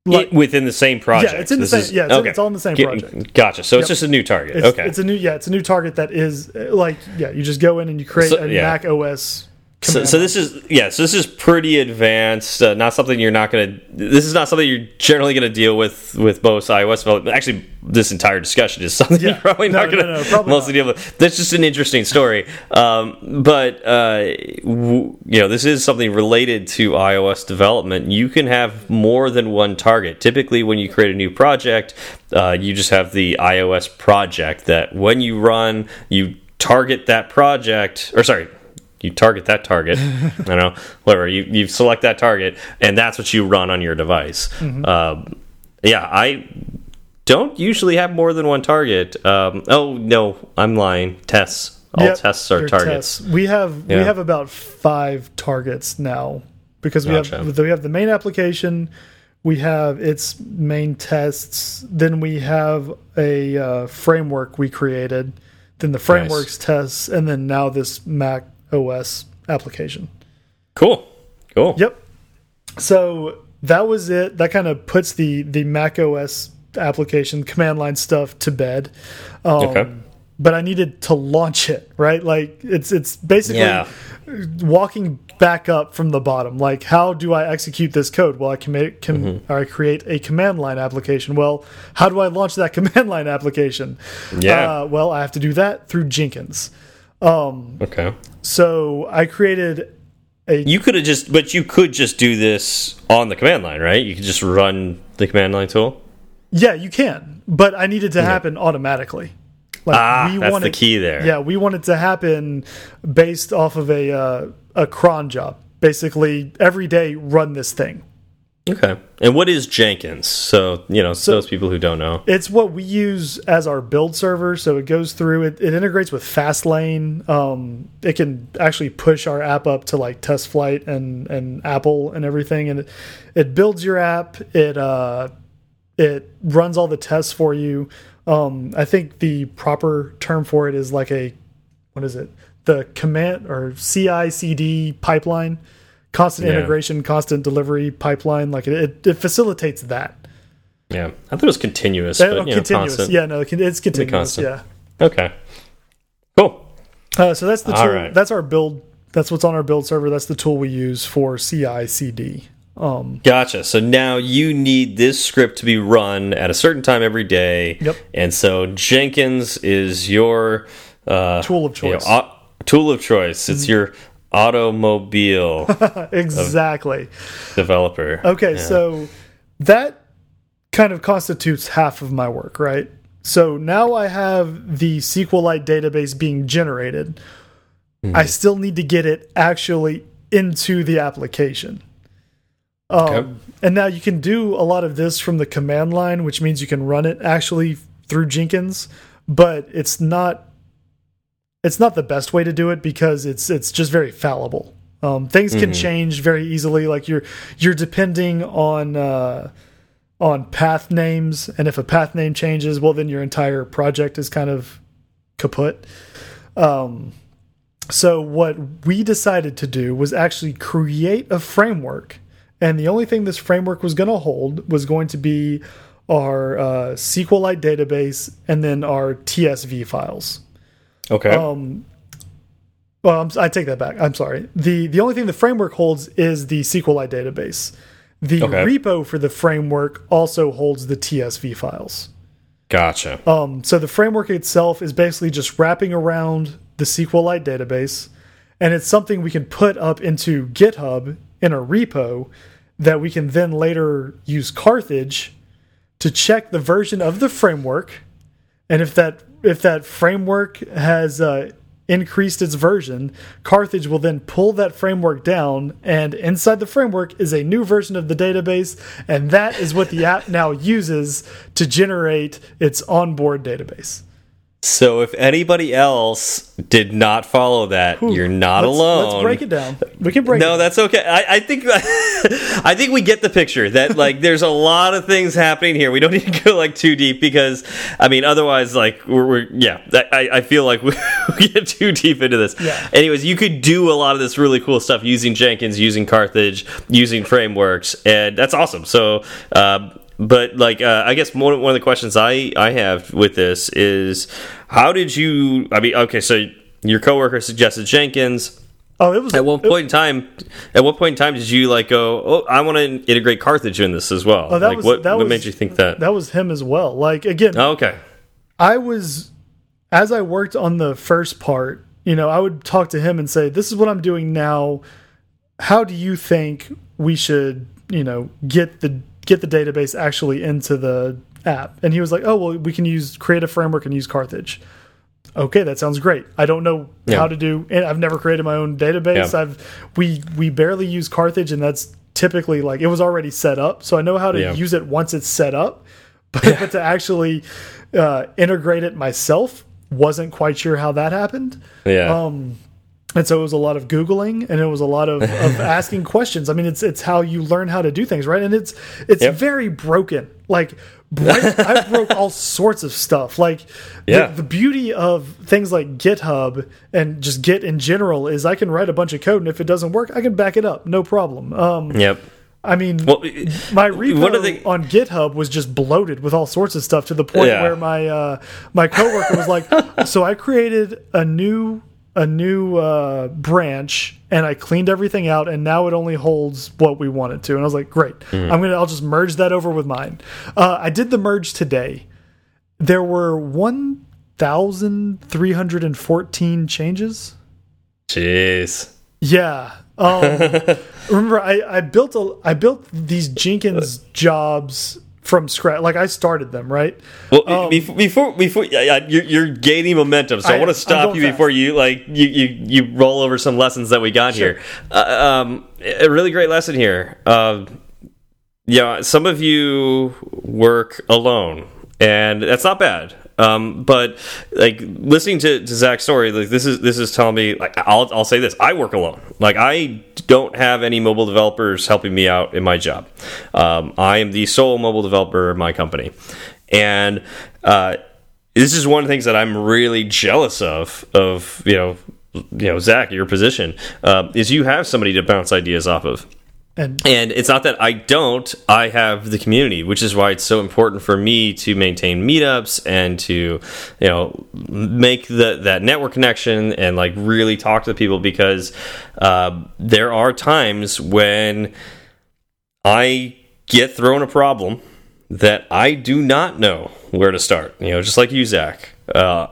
It- within the same project. Yeah, it's in the This same- is- yeah, it's in- it's all in the same project. Gotcha. So Yep. it's just a new target. It's, okay. it's a new yeah, it's a new target that is uh, like yeah, you just go in and you create So- a yeah. Mac OS. So, so this is yeah. So this is pretty advanced. Uh, not something you're not going to. This is not something you're generally going to deal with with most iOS development. Actually, this entire discussion is something Yeah. you're probably No, not going to no, probably mostly not. deal with. That's just an interesting story. Um, but uh, w you know, this is something related to iOS development. You can have more than one target. Typically, when you create a new project, uh, you just have the iOS project that when you run, you target that project, or sorry, you target that target. Don't know, whatever. You you select that target, and that's what you run on your device. Mm-hmm. Um, yeah, I don't usually have more than one target. Um, oh no, I'm lying. Tests. All Yep, tests are targets. tests. We have we have about five targets now because we Gotcha. have we have the main application, we have its main tests, then we have a uh, framework we created, then the frameworks tests, and then now this Mac OS application. Cool. Cool. Yep. So that was it. That kind of puts the the Mac OS application command line stuff to bed. Um, Okay. But I needed to launch it, right? Like it's it's basically Yeah. walking back up from the bottom. Like how do I execute this code? Well, I commit com Mm-hmm. or I create a command line application. Well, how do I launch that command line application? Yeah. Uh, well, I have to do that through Jenkins. Okay. So I created a. You could have just, but you could just do this on the command line, right? You could just run the command line tool. Yeah, you can, but I need it to happen automatically. Like Ah, that's want the key there. Yeah, we want it to happen based off of a uh, a cron job. Basically, every day run this thing. Okay. And what is Jenkins? So you know, so those people who don't know. It's what we use as our build server. So it goes through. It, it integrates with Fastlane. Um, it can actually push our app up to like TestFlight and and Apple and everything, and it, it builds your app. It uh, it runs all the tests for you. Um, I think the proper term for it is like a what is it? The command or CI/CD pipeline, constant Yeah. integration, constant delivery pipeline. Like it, it, it facilitates that. Yeah, I thought it was continuous, but you continuous. constant. Yeah, no, it's continuous. Yeah. Okay. Cool. Uh, so that's the tool. right. That's our build. That's what's on our build server. That's the tool we use for CI/CD. Um, Gotcha. So now you need this script to be run at a certain time every day. Yep. And so Jenkins is your uh, Tool of you know, choice. Tool of choice. It's your automobile exactly. developer. Okay, so that kind of constitutes half of my work, right? So now I have the SQLite database being generated. Mm-hmm. I still need to get it actually into the application. Um, Okay. And now you can do a lot of this from the command line, which means you can run it actually through Jenkins, but it's not it's not the best way to do it because it's it's just very fallible. Um, things can change very easily. Like you're you're depending on uh, on path names, and if a path name changes, well, then your entire project is kind of kaput. Um, so what we decided to do was actually create a framework and the only thing this framework was going to hold was going to be our uh, SQLite database and then our TSV files. Okay. Um, well, I take that back. I'm sorry. the The only thing the framework holds is the SQLite database. The Okay. repo for the framework also holds the TSV files. gotcha. Um, so the framework itself is basically just wrapping around the SQLite database, and it's something we can put up into GitHub in a repo that we can then later use Carthage to check the version of the framework, and if that if that framework has uh, increased its version, Carthage will then pull that framework down, and inside the framework is a new version of the database, and that is what the app now uses to generate its onboard database. So if anybody else did not follow that, you're not Let's- alone. Let's break it down. We can break No, that's okay. I, I think I think we get the picture that like there's a lot of things happening here. We don't need to go like too deep because I mean otherwise like we're, we're yeah I, I feel like we, we get too deep into this. Yeah. Anyways, you could do a lot of this really cool stuff using Jenkins, using Carthage, using frameworks, and that's awesome. So. Uh, but like uh, I guess one, one of the questions I I have with this is how did you I mean okay so your coworker suggested Jenkins Oh, it was at one point in time, at what point in time did you like go? Oh, I want to integrate Carthage in this as well. Oh, that like, was- what, that what was- made you think that? that was him as well. Like again, oh, okay. I was as I worked on the first part, you know, I would talk to him and say, "This is what I'm doing now. How do you think we should, you know, get the get the database actually into the app?" And he was like, "Oh, well, we can use create a framework and use Carthage." Okay, that sounds great. I don't know Yeah. how to do. And I've never created my own database. Yeah. I've we we barely use Carthage, and that's typically like it was already set up, so I know how to Yeah. use it once it's set up. But, but to actually uh, integrate it myself, wasn't quite sure how that happened. Yeah. Um, and so it was a lot of googling, and it was a lot of, of asking questions. I mean, it's it's how you learn how to do things, right? And it's it's Yep. very broken. Like break, I broke all sorts of stuff. Like Yeah. the, the beauty of things like GitHub and just Git in general is I can write a bunch of code, and if it doesn't work, I can back it up, no problem. Um, yep. I mean, Well, my repo one of the- on GitHub was just bloated with all sorts of stuff to the point Yeah. where my uh, my coworker was like, "So I created a new a new uh, branch and I cleaned everything out, and now it only holds what we want it to." And I was like, "Great, Hmm. I'm gonna I'll just merge that over with mine." Uh, I did the merge today. There were one thousand three hundred and fourteen changes. jeez. Yeah. Um, remember, I, I built a I built these Jenkins jobs from scratch. Like I started them, right? Well, before before before yeah, you're, you're gaining momentum, so I, I- want to stop you fast. before you like you, you you roll over some lessons that we got Sure. here. Uh, um, a really great lesson here. Um, yeah, some of you work alone, and that's not bad. Um, but like listening to, to Zach's story, like this is this is telling me like I'll I'll say this: I work alone. Like I don't have any mobile developers helping me out in my job. Um, I am the sole mobile developer in my company, and uh, this is one of the things that I'm really jealous of. Of you know, you know, Zach, your position uh, is you have somebody to bounce ideas off of. And And it's not that I don't, I have the community, which is why it's so important for me to maintain meetups and to, you know, make the that network connection and like really talk to people because uh, there are times when I get thrown a problem that I do not know where to start. You know, just like you, Zach. Uh,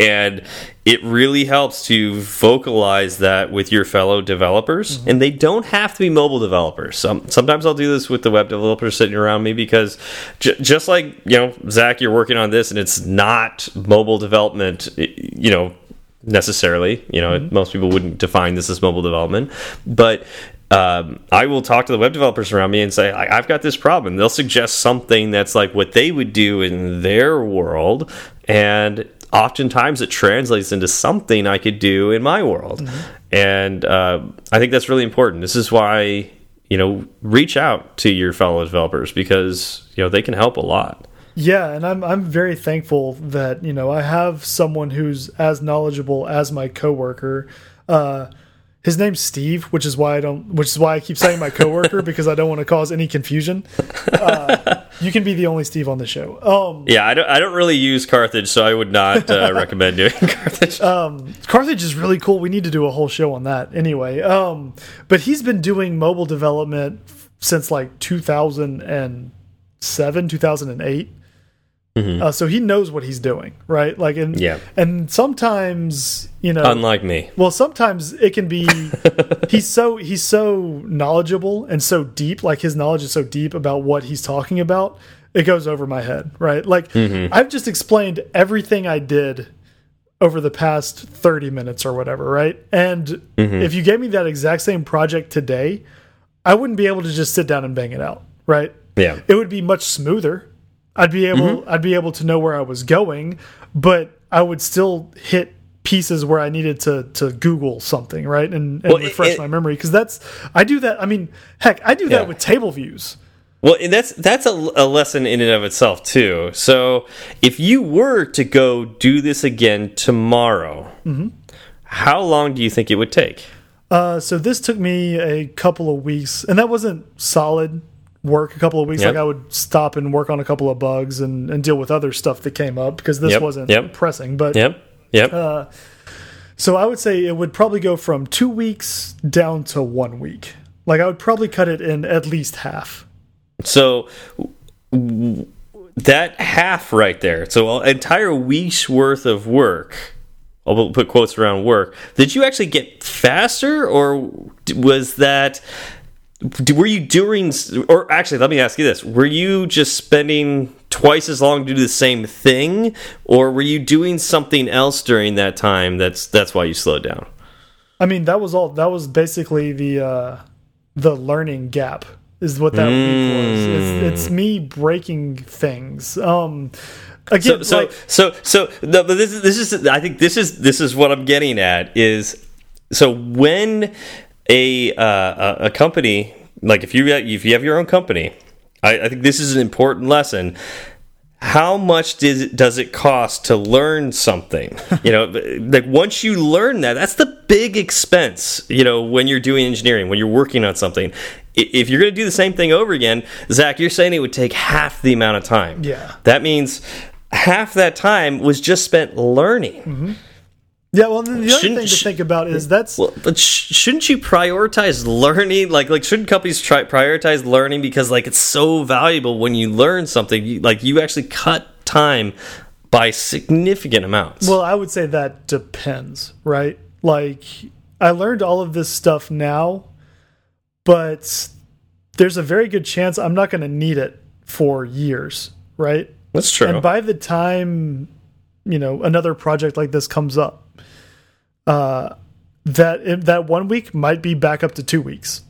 and it really helps to vocalize that with your fellow developers. And they don't have to be mobile developers. Some, sometimes I'll do this with the web developers sitting around me because j just like, you know, Zach, you're working on this and it's not mobile development, you know, necessarily. You know, most people wouldn't define this as mobile development. But um, I will talk to the web developers around me and say, I, I've got this problem. They'll suggest something that's like what they would do in their world. And oftentimes it translates into something I could do in my world. And uh, I think that's really important. This is why, you know, reach out to your fellow developers because, you know, they can help a lot. yeah, and I'm I'm very thankful that you know I have someone who's as knowledgeable as my coworker. Uh, his name's Steve, which is why I don't, which is why I keep saying my coworker because I don't want to cause any confusion. Uh, you can be the only Steve on the show. Um, yeah, I don't, I don't really use Carthage, so I would not uh, recommend doing Carthage. Um, Carthage is really cool. We need to do a whole show on that anyway. Um, but he's been doing mobile development since like 2007, 2008. Mm -hmm. uh, so he knows what he's doing, right? Like, and yeah, and sometimes you know, unlike me, well, sometimes it can be he's so he's so knowledgeable and so deep, like his knowledge is so deep about what he's talking about, it goes over my head, right? Like, mm -hmm. I've just explained everything I did over the past 30 minutes or whatever, right? And mm -hmm. if you gave me that exact same project today, I wouldn't be able to just sit down and bang it out, right? Yeah. It would be much smoother I'd be able mm -hmm. I'd be able to know where I was going, but I would still hit pieces where I needed to to Google something, right, and, and well, refresh it, my memory because that's I do that. I mean, heck, I do yeah. that with table views. Well, that's that's a, a, lesson in and of itself too. So, if you were to go do this again tomorrow, mm -hmm. how long do you think it would take? Uh, so this took me a couple of weeks, and that wasn't solid work a couple of weeks. Yep. Like I would stop and work on a couple of bugs and, and deal with other stuff that came up because this yep. wasn't yep. pressing. But yep, yep. Uh, so I would say it would probably go from two weeks down to one week. Like I would probably cut it in at least half. So that half right there. So an entire week's worth of work. I'll put quotes around work. Did you actually get faster, or was that were you doing or actually let me ask you this. Were you just spending twice as long to do the same thing or were you doing something else during that time that's that's why you slowed down? I mean that was all that was basically the uh the learning gap is what that mm. was. It's, it's, me breaking things. Um again so so like, so, so no, but this is this is i think this is this is what i'm getting at is so when a uh, a company like if you if you have your own company, I, I think this is an important lesson. How much does it, does it cost to learn something? you know, like once you learn that, that's the big expense. You know, when you're doing engineering, when you're working on something, if you're going to do the same thing over again, Zach, you're saying it would take half the amount of time. Yeah, that means half that time was just spent learning. Mm -hmm. Yeah, well, then the other thing to think about is that's. Well, but sh shouldn't you prioritize learning? Like, like shouldn't companies try prioritize learning because like it's so valuable when you learn something? You, like you actually cut time by significant amounts. Well, I would say that depends, right? Like I learned all of this stuff now, but there's a very good chance I'm not going to need it for years, right? That's true. And by the time you know another project like this comes up uh, that that one week might be back up to two weeks.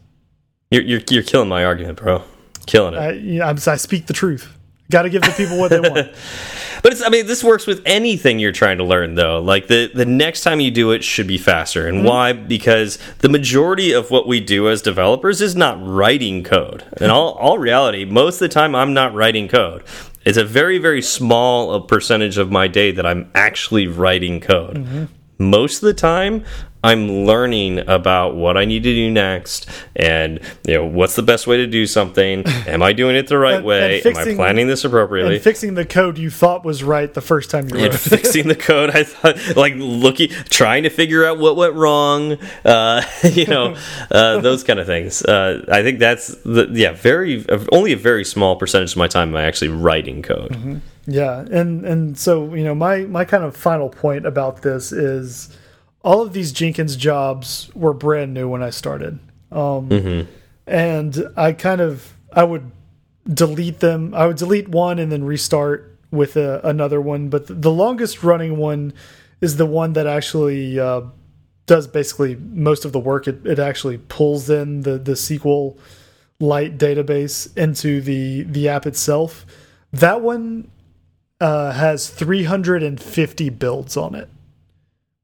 You're you're, you're killing my argument, bro. Killing it. I, you know, I speak the truth. Got to give the people what they want. but it's, I mean, this works with anything you're trying to learn, though. Like the the next time you do it should be faster. And mm -hmm. why? Because the majority of what we do as developers is not writing code. In all all reality, most of the time, I'm not writing code. It's a very very small percentage of my day that I'm actually writing code. Mm -hmm most of the time I'm learning about what I need to do next and you know what's the best way to do something. Am I doing it the right and, way? And fixing, Am I planning this appropriately? And fixing the code you thought was right the first time you wrote. And fixing the code I thought like looking trying to figure out what went wrong, uh, you know, uh, those kind of things. Uh, I think that's the yeah, very only a very small percentage of my time am I actually writing code. Mm -hmm. Yeah, and and so you know my my kind of final point about this is all of these Jenkins jobs were brand new when I started, um, mm -hmm. and I kind of I would delete them. I would delete one and then restart with a, another one. But the longest running one is the one that actually uh, does basically most of the work. It it actually pulls in the the SQLite database into the the app itself. That one uh, has 350 builds on it.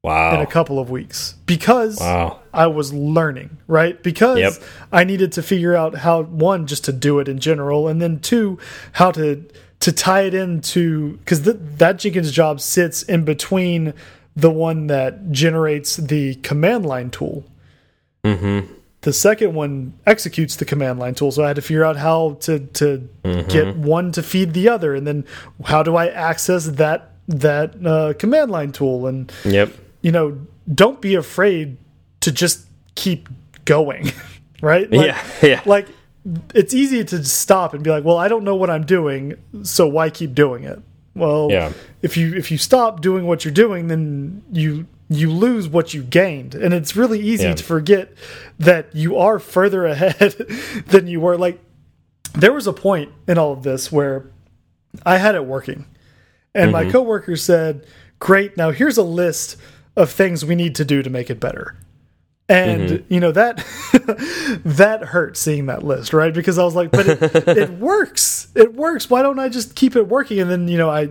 Wow. In a couple of weeks because wow. I was learning, right? Because yep. I needed to figure out how one just to do it in general and then two how to to tie it into cuz that Jenkins job sits in between the one that generates the command line tool. Mm-hmm. The second one executes the command line tool, so I had to figure out how to to get one to feed the other, and then how do I access that that uh, command line tool? And Yep. You know, don't be afraid to just keep going, right? Like, yeah. Yeah. like it's easy to stop and be like, "Well, I don't know what I'm doing, so why keep doing it?" Well, Yeah. if you if you stop doing what you're doing, then you you lose what you gained, and it's really easy Yeah. to forget that you are further ahead than you were. Like there was a point in all of this where I had it working, and my mm-hmm. coworker said, "Great, now here's a list of things we need to do to make it better." And mm-hmm. you know that that hurt seeing that list, right? Because I was like, "But it, it works. It works. Why don't I just keep it working?" And then you know, I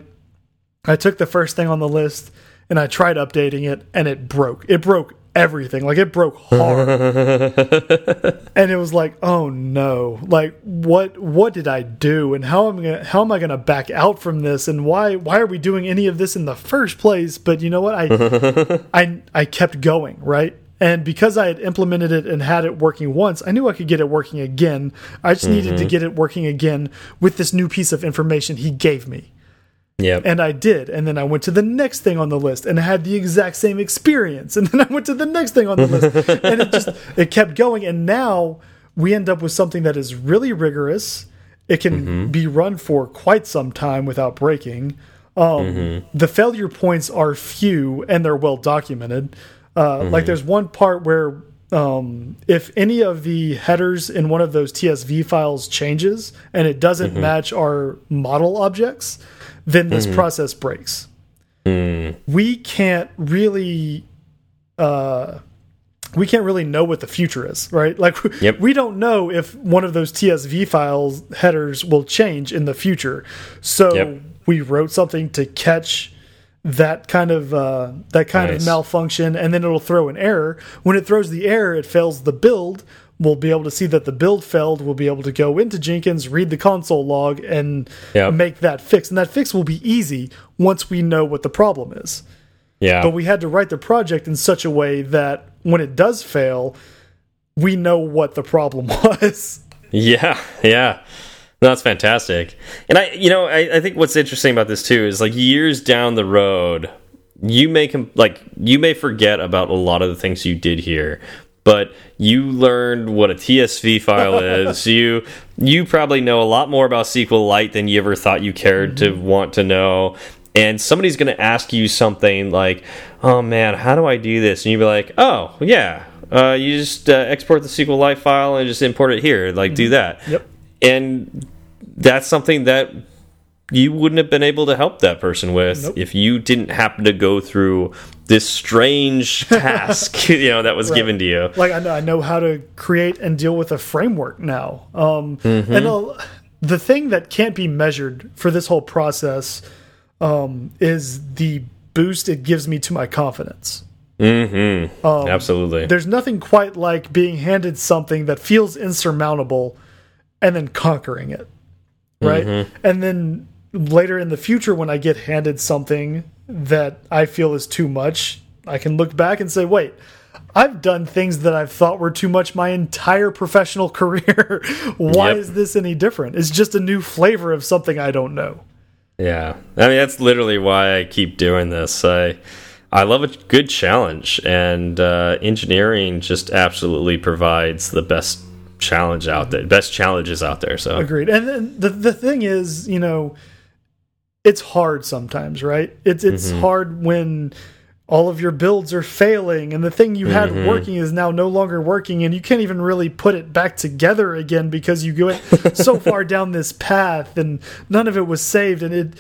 I took the first thing on the list and I tried updating it, and it broke. It broke everything. Like it broke hard. and it was like, oh no! Like what? What did I do? And how am I? Gonna, how am I going to back out from this? And why? Why are we doing any of this in the first place? But you know what? I I I kept going, right? And because I had implemented it and had it working once, I knew I could get it working again. I just needed to mm-hmm. get it working again with this new piece of information he gave me. Yep. And I did. And then I went to the next thing on the list and I had the exact same experience. And then I went to the next thing on the list. and it just it kept going. And now we end up with something that is really rigorous. It can be run for quite some time without breaking. Um, The failure points are few and they're well documented. Uh, Like there's one part where um, if any of the headers in one of those TSV files changes and it doesn't match our model objects, then this process breaks. We can't really uh, we can't really know what the future is, right? Like Yep. we don't know if one of those TSV files headers will change in the future. So Yep. we wrote something to catch that kind of uh, that kind Nice. of malfunction, and then it'll throw an error. When it throws the error, it fails the build. We'll be able to see that the build failed. We'll be able to go into Jenkins, read the console log, and Yep. make that fix. And that fix will be easy once we know what the problem is Yeah. but we had to write the project in such a way that when it does fail, we know what the problem was. Yeah, yeah. No, that's fantastic. And I, you know, I, I think what's interesting about this too is like years down the road, you may like you may forget about a lot of the things you did here, but you learned what a TSV file is. You you probably know a lot more about SQLite than you ever thought you cared to want to know. And somebody's going to ask you something like, "Oh man, how do I do this?" And you'd be like, "Oh yeah, uh, you just uh, export the SQLite file and just import it here. Like do that." Yep. And that's something that you wouldn't have been able to help that person with Nope. if you didn't happen to go through this strange task you know that was given to you Like I know, I know how to create and deal with a framework now. Um, Mm-hmm. And uh, the thing that can't be measured for this whole process um, is the boost it gives me to my confidence. mm-hmm absolutely There's nothing quite like being handed something that feels insurmountable and then conquering it. Right? And then later in the future, when I get handed something that I feel is too much, I can look back and say, wait, I've done things that I've thought were too much my entire professional career. Why Yep. is this any different? It's just a new flavor of something I don't know. yeah i mean that's literally why i keep doing this i i love a good challenge and uh, engineering just absolutely provides the best challenge out there best challenges out there so Agreed. And then the the thing is, you know, it's hard sometimes, right? It's it's mm-hmm. hard when all of your builds are failing and the thing you had mm-hmm. working is now no longer working and you can't even really put it back together again because you went so far down this path and none of it was saved and it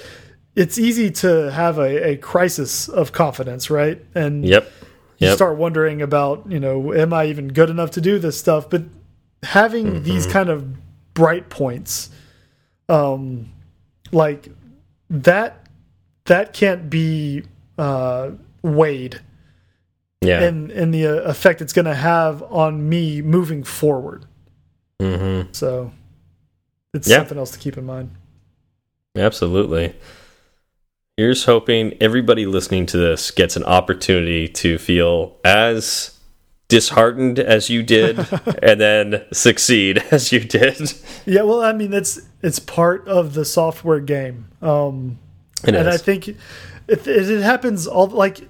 it's easy to have a, a crisis of confidence, right? And yep you start wondering about you know am i even good enough to do this stuff but having Mm-hmm. these kind of bright points um like that that can't be uh weighed yeah in in the uh, effect it's going to have on me moving forward mm-hmm so it's Yeah. something else to keep in mind Absolutely. Here's hoping everybody listening to this gets an opportunity to feel as disheartened as you did and then succeed as you did. Yeah, well, I mean, it's it's part of the software game, um, It and is. I think it, it happens all like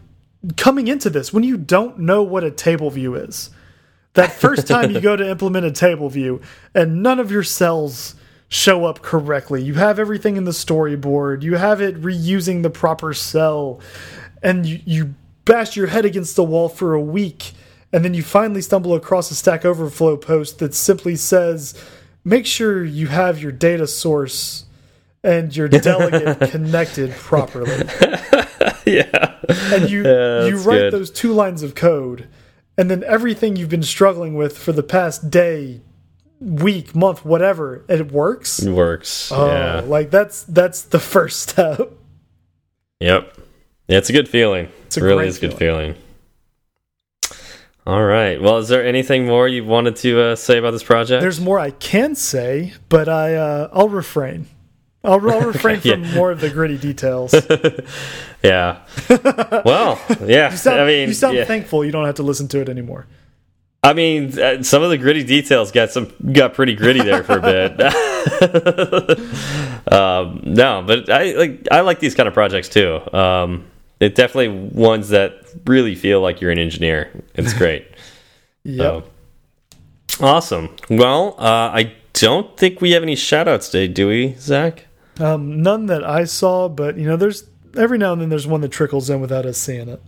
coming into this when you don't know what a table view is. That first time you go to implement a table view and none of your cells show up correctly. You have everything in the storyboard. You have it reusing the proper cell, and you, you bash your head against the wall for a week, and then you finally stumble across a Stack Overflow post that simply says, "Make sure you have your data source and your delegate connected properly." yeah. and you Yeah, you write good. those two lines of code and then everything you've been struggling with for the past day week month whatever it works It works. oh yeah. like that's that's the first step Yep. Yeah, it's a good feeling. It's a it really is a good feeling. All right. Well, is there anything more you wanted to uh, say about this project? there's more i can say but i uh i'll refrain I'll, I'll refrain yeah. from more of the gritty details. yeah. Well, yeah. You sound, I mean, you sound yeah. thankful you don't have to listen to it anymore. I mean, uh, some of the gritty details got some got pretty gritty there for a bit. um, no, but I like I like these kind of projects too. Um, it definitely ones that really feel like you're an engineer. It's great. Yep. So, awesome. Well, uh, I don't think we have any shout outs today, do we, Zach? Um, none that I saw, but you know, there's every now and then there's one that trickles in without us seeing it.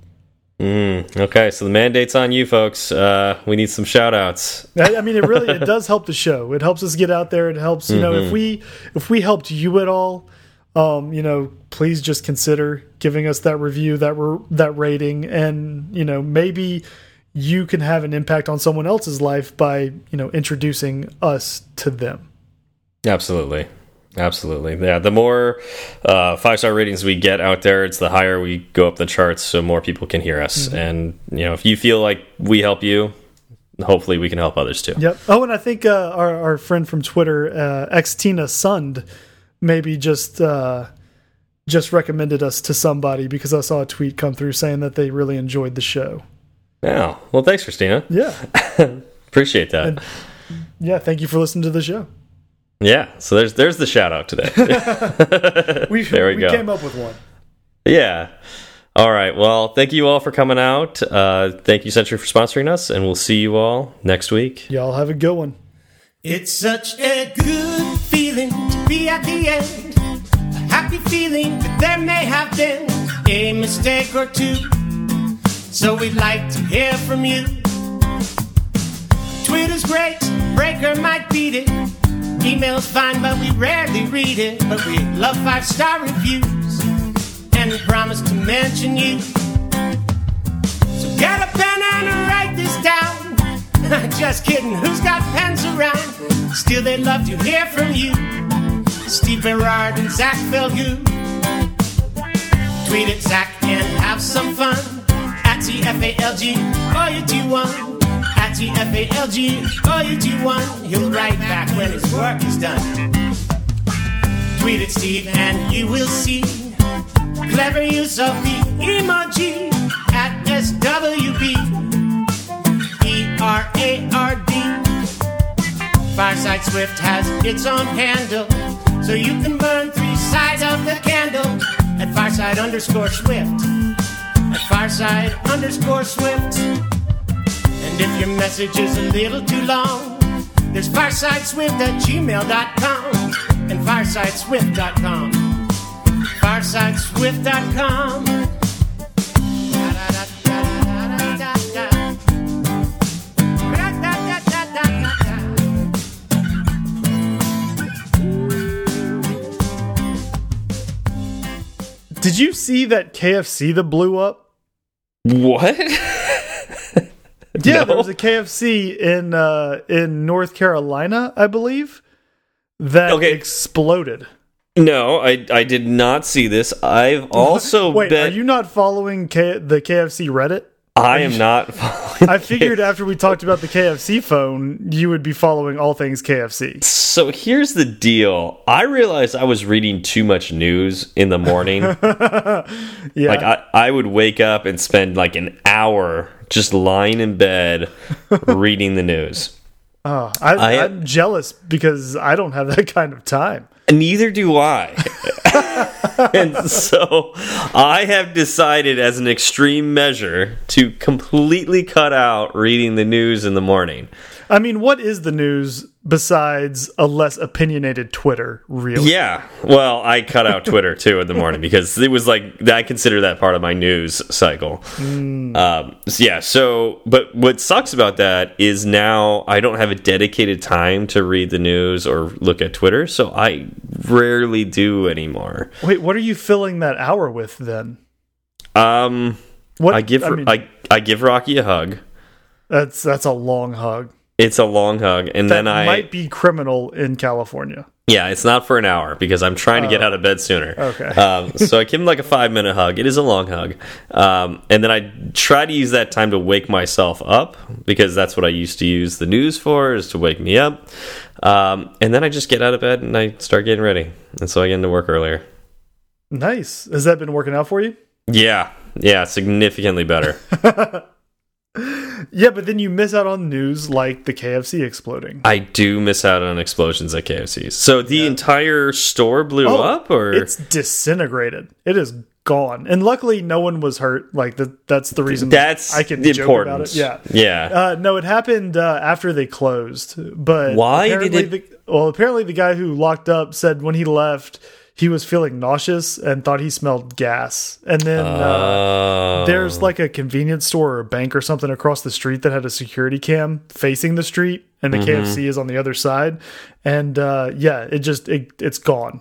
Mm, okay, so the mandate's on you, folks. Uh, we need some shout outs. I, I mean, it really it does help the show. It helps us get out there. It helps you know Mm-hmm. if we if we helped you at all, um, you know, please just consider giving us that review, that that rating, and you know maybe you can have an impact on someone else's life by you know introducing us to them. Absolutely. Absolutely. Yeah. The more uh, five star ratings we get out there, it's the higher we go up the charts so more people can hear us. And, you know, if you feel like we help you, hopefully we can help others too. Yep. Oh, and I think uh, our our friend from Twitter, uh, Xtina Sund, maybe just uh, just recommended us to somebody because I saw a tweet come through saying that they really enjoyed the show. Yeah. Well, thanks, Christina. Yeah. Appreciate that. And- Yeah. Thank you for listening to the show. yeah. So there's there's the shout out today. We There we we go. came up with one. yeah. All right. Well, thank you all for coming out. Uh, thank you, Sentry, for sponsoring us. And we'll see you all next week. Y'all have a good one. It's such a good feeling to be at the end. A happy feeling that there may have been a mistake or two. So we'd like to hear from you. Twitter's great, Breaker might beat it. Email's fine, but we rarely read it. But we love five star reviews, and we promise to mention you. So get a pen and write this down. Just kidding, who's got pens around? Still, they'd love to hear from you. Steve Berard and Zach Falgout. Tweet at Zach and have some fun. At TFALG, or you do one. At TFALG, or you do one. He'll write back when his work is done. Tweet at Steve and you will see clever use of the emoji at SWB. E R A R D. Fireside Swift has its own handle, so you can burn three sides of the candle at Fireside underscore Swift. At Fireside underscore Swift. And if your message is a little too long, there's firesideswift at gmail.com and firesideswift.com. Firesideswift.com. Did you see that KFC that blew up? What? Yeah, No. there was a KFC in uh, in North Carolina, I believe, that Okay. exploded. no, I, I did not see this. I've also Wait, been. are you not following K the KFC Reddit? I am not following. I figured after we talked about the KFC phone, you would be following all things KFC. So here's the deal. I realized I was reading too much news in the morning. Yeah, like I, I would wake up and spend like an hour just lying in bed reading the news. Oh, I, I- I'm jealous because I don't have that kind of time. Neither do I. and so I have decided, as an extreme measure, to completely cut out reading the news in the morning. I mean, what is the news besides a less opinionated Twitter? Really? Yeah. Well, I cut out Twitter too in the morning because it was like I consider that part of my news cycle. Um, so yeah. So, but what sucks about that is now I don't have a dedicated time to read the news or look at Twitter, so I rarely do anymore. Wait, what are you filling that hour with then? Um, What I give I mean, I I give Rocky a hug. that's that's a long hug. It's a long hug, and That then I might be criminal in California. yeah, it's not for an hour because I'm trying to get out of bed sooner. Oh, okay. um, so I give him like a five minute hug. It is a long hug, um, and then I try to use that time to wake myself up because that's what I used to use the news for is to wake me up. Um, and then I just get out of bed and I start getting ready, and so I get into work earlier. Nice. Has that been working out for you? Yeah, yeah, significantly better. Yeah, but then you miss out on news like the KFC exploding. I do miss out on explosions at KFCs. So the entire store blew Oh, up, or It's disintegrated. It is gone. And luckily, no one was hurt. Like the, that's the reason that's I can the joke importance. about it. Yeah. yeah. Uh, no, it happened uh, after they closed. But Why did apparently The, well, apparently the guy who locked up said when he left, he was feeling nauseous and thought he smelled gas. And then uh, Oh. there's like a convenience store or a bank or something across the street that had a security cam facing the street, and the Mm-hmm. KFC is on the other side. And uh, yeah, it just it, it's gone.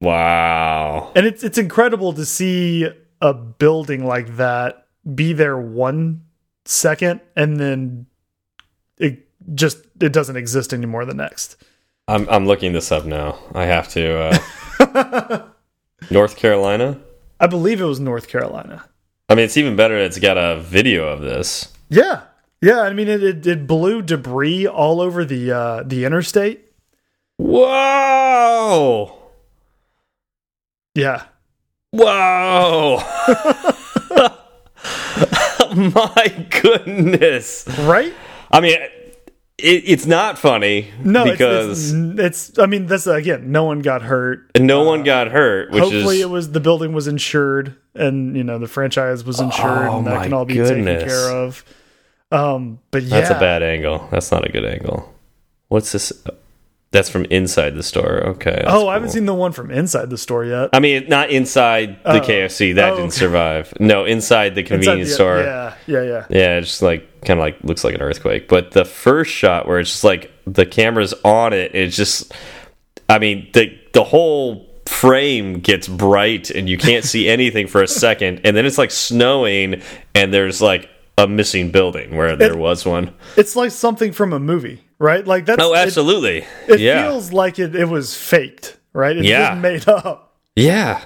wow. And it's it's incredible to see a building like that be there one second and then it just it doesn't exist anymore the next. I'm I'm looking this up now. I have to. Uh, North Carolina. I believe it was North Carolina. I mean, it's even better. It's got a video of this. Yeah. Yeah, I mean it it, it blew debris all over the uh the interstate. Whoa! Yeah. Whoa! My goodness! Right? I mean, it, it's not funny No, because it's, it's, it's I mean that's again, no one got hurt. no one got hurt, which Hopefully is it was the building was insured and you know the franchise was insured Oh, and that can all be goodness. taken care of. Um but yeah. that's a bad angle. That's not a good angle. What's this? That's from inside the store. Okay. Oh, I haven't seen the one from inside the store yet. I mean, not inside the Oh. KFC. That Oh, didn't okay. survive. No, inside the Inside convenience the- store. Yeah, yeah, yeah. Yeah, it's just like kind of like looks like an earthquake. But the first shot where it's just like the camera's on it, it's just I mean, the the whole frame gets bright and you can't see anything for a second and then it's like snowing and there's like a missing building where there was one. It's like something from a movie, right? Like that's Oh, absolutely. It, yeah. feels like it, it was faked, right? It's Yeah. just made up. yeah.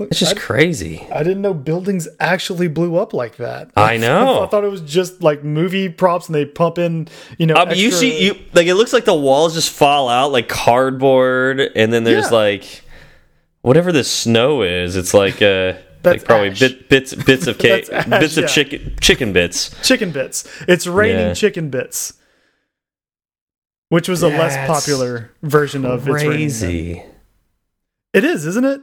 It's just crazy. I didn't know buildings actually blew up like that. I know. I thought it was just like movie props and they pump in, you know, I mean, you see, you like it looks like the walls just fall out like cardboard, and then there's Yeah. like whatever the snow is. It's like uh, That's like probably ash. bit, bits bits of cake, ash, bits of yeah. chicken chicken bits. chicken bits. It's raining Yeah. chicken bits. Which was a less popular version of it's. Crazy. It is, isn't it?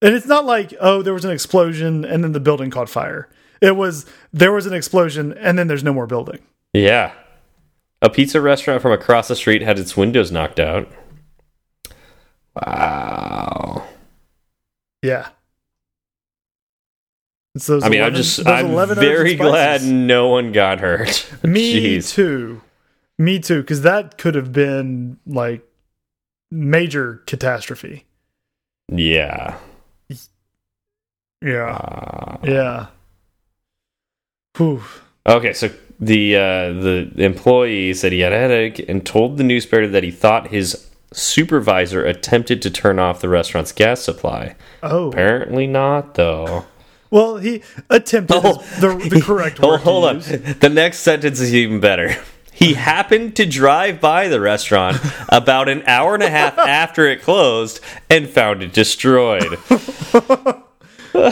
And it's not like, oh, there was an explosion and then the building caught fire. It was there was an explosion and then there's no more building. Yeah. A pizza restaurant from across the street had its windows knocked out. Wow. Yeah. Those I mean, 11 I'm just I'm 11 herbs and very glad no one got hurt. Me Jeez. too. Me too, because that could have been like major catastrophe. Yeah. Yeah. Uh, Yeah. Whew. Okay, so the uh, the employee said he had a headache and told the newspaper that he thought his supervisor attempted to turn off the restaurant's gas supply. Oh. Apparently not, though. Well, he attempted Oh. the, the correct Hold, word. to hold on. The next sentence is even better. He happened to drive by the restaurant about an hour and a half after it closed and found it destroyed. uh,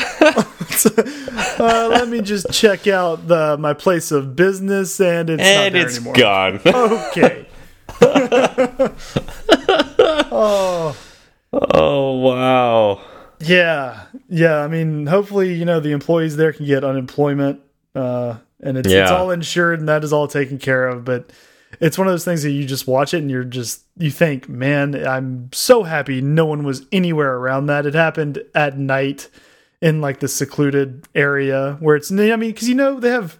let me just check out the my place of business, and it's and not there it's anymore. gone. Okay. oh. oh wow. Yeah, yeah. I mean, hopefully, you know, the employees there can get unemployment, uh, and it's it's all insured and that is all taken care of. But it's one of those things that you just watch it and you're just you think, man, I'm so happy no one was anywhere around that. It happened at night in like the secluded area where it's. I mean, because you know they have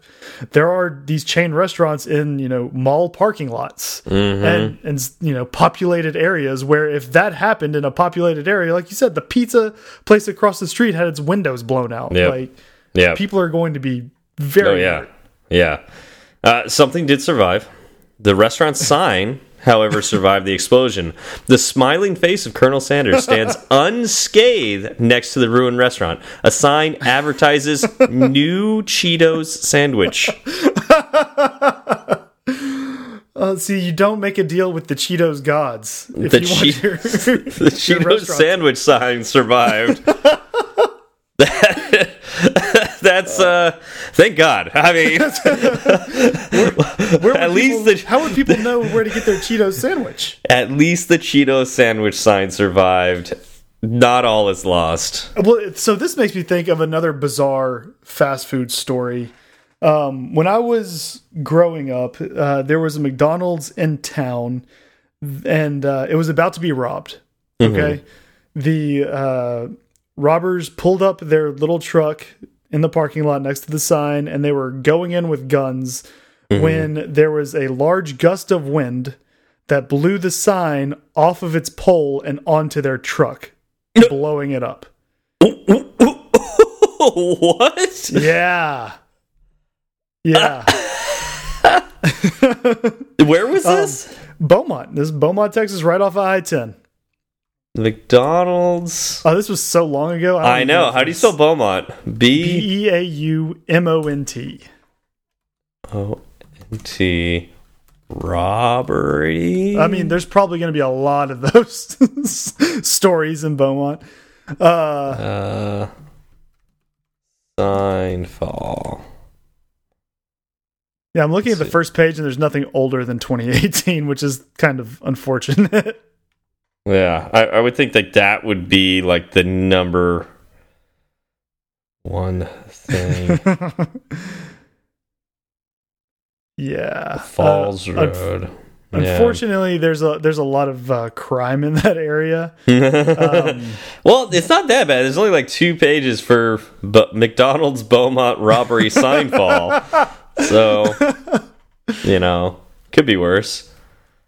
there are these chain restaurants in you know mall parking lots and and you know populated areas where if that happened in a populated area, like you said, the pizza place across the street had its windows blown out. Yep. Like Yeah. people are going to be very. Oh yeah, yeah. Uh, something did survive. The restaurant sign, however, survived the explosion. The smiling face of Colonel Sanders stands unscathed next to the ruined restaurant. A sign advertises new Cheetos sandwich. Uh, see, you don't make a deal with the Cheetos gods if The you Che- want your, The Cheetos sandwich sign survived. That's uh, thank God. I mean, Where would at least people- the how would people know where to get their Cheetos sandwich? at least the Cheetos sandwich sign survived. Not all is lost. Well, so this makes me think of another bizarre fast food story. Um, when I was growing up, uh, there was a McDonald's in town, and uh, it was about to be robbed. Okay, the uh, robbers pulled up their little truck in the parking lot next to the sign, and they were going in with guns mm-hmm. when there was a large gust of wind that blew the sign off of its pole and onto their truck, blowing it up. what? Yeah. Yeah. Where was um, this? Beaumont. This is Beaumont, Texas, right off of I 10. McDonald's. Oh, this was so long ago. I even know. How do you spell Beaumont? B B E A U M O N T. O N T. Robbery. I mean, there's probably going to be a lot of those stories in Beaumont. Uh, uh, sign fall. yeah, I'm looking at the first page and there's nothing older than 2018, which is kind of unfortunate. Yeah, I, I would think that that would be like the number one thing. yeah. Falls Uh, Road. Yeah. Unfortunately, there's a there's a lot of uh, crime in that area. Um, well, it's not that bad. There's only like two pages for B- McDonald's Beaumont robbery sign fall. So, you know, could be worse.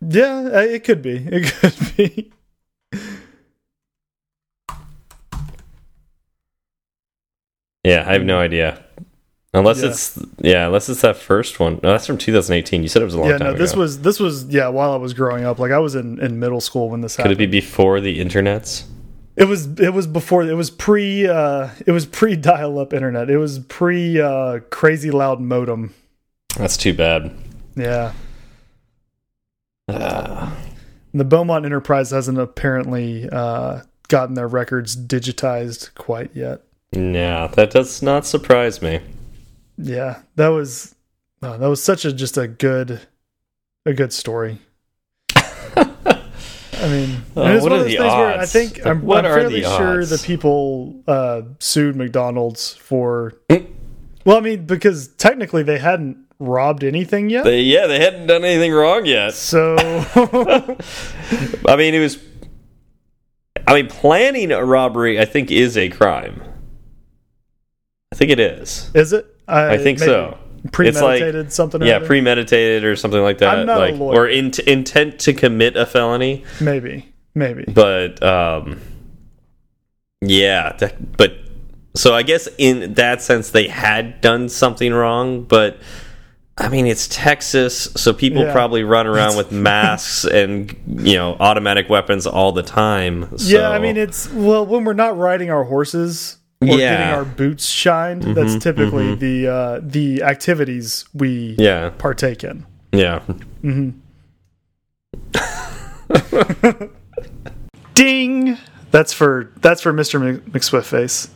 Yeah, uh, it could be. It could be. Yeah, I have no idea. Unless Yeah. it's yeah, unless it's that first one. No, that's from 2018. You said it was a long Yeah, time no, this ago. was this was yeah. While I was growing up, like I was in in middle school when this happened. Could it be before the internets? It was it was before it was pre uh it was pre dial up internet. It was pre uh crazy loud modem. That's too bad. Yeah. Uh, The Beaumont Enterprise hasn't apparently uh gotten their records digitized quite yet. Yeah, that does not surprise me. Yeah. That was that was such a just a good a good story. I mean, and it's what one are of those the things where I think Like, I'm, what I'm are fairly the sure odds? the people uh, sued McDonald's for. well, I mean, because technically they hadn't robbed anything yet. They, yeah, they hadn't done anything wrong yet. so I mean, it was. I mean, planning a robbery, I think, is a crime. I think it is. is it? I, I think so. Premeditated something. or Yeah, premeditated or something like that. I'm not a lawyer. or in, intent to commit a felony. maybe, maybe. But um, yeah, that, but so I guess in that sense they had done something wrong, but. I mean, it's Texas, so people Yeah. probably run around with masks and you know automatic weapons all the time. So. Yeah, I mean, it's well when we're not riding our horses or Yeah. Mm-hmm, getting our boots shined. that's typically the uh, the activities we yeah, partake in. yeah. Ding. That's for that's for Mr. Mc- McSwiftface.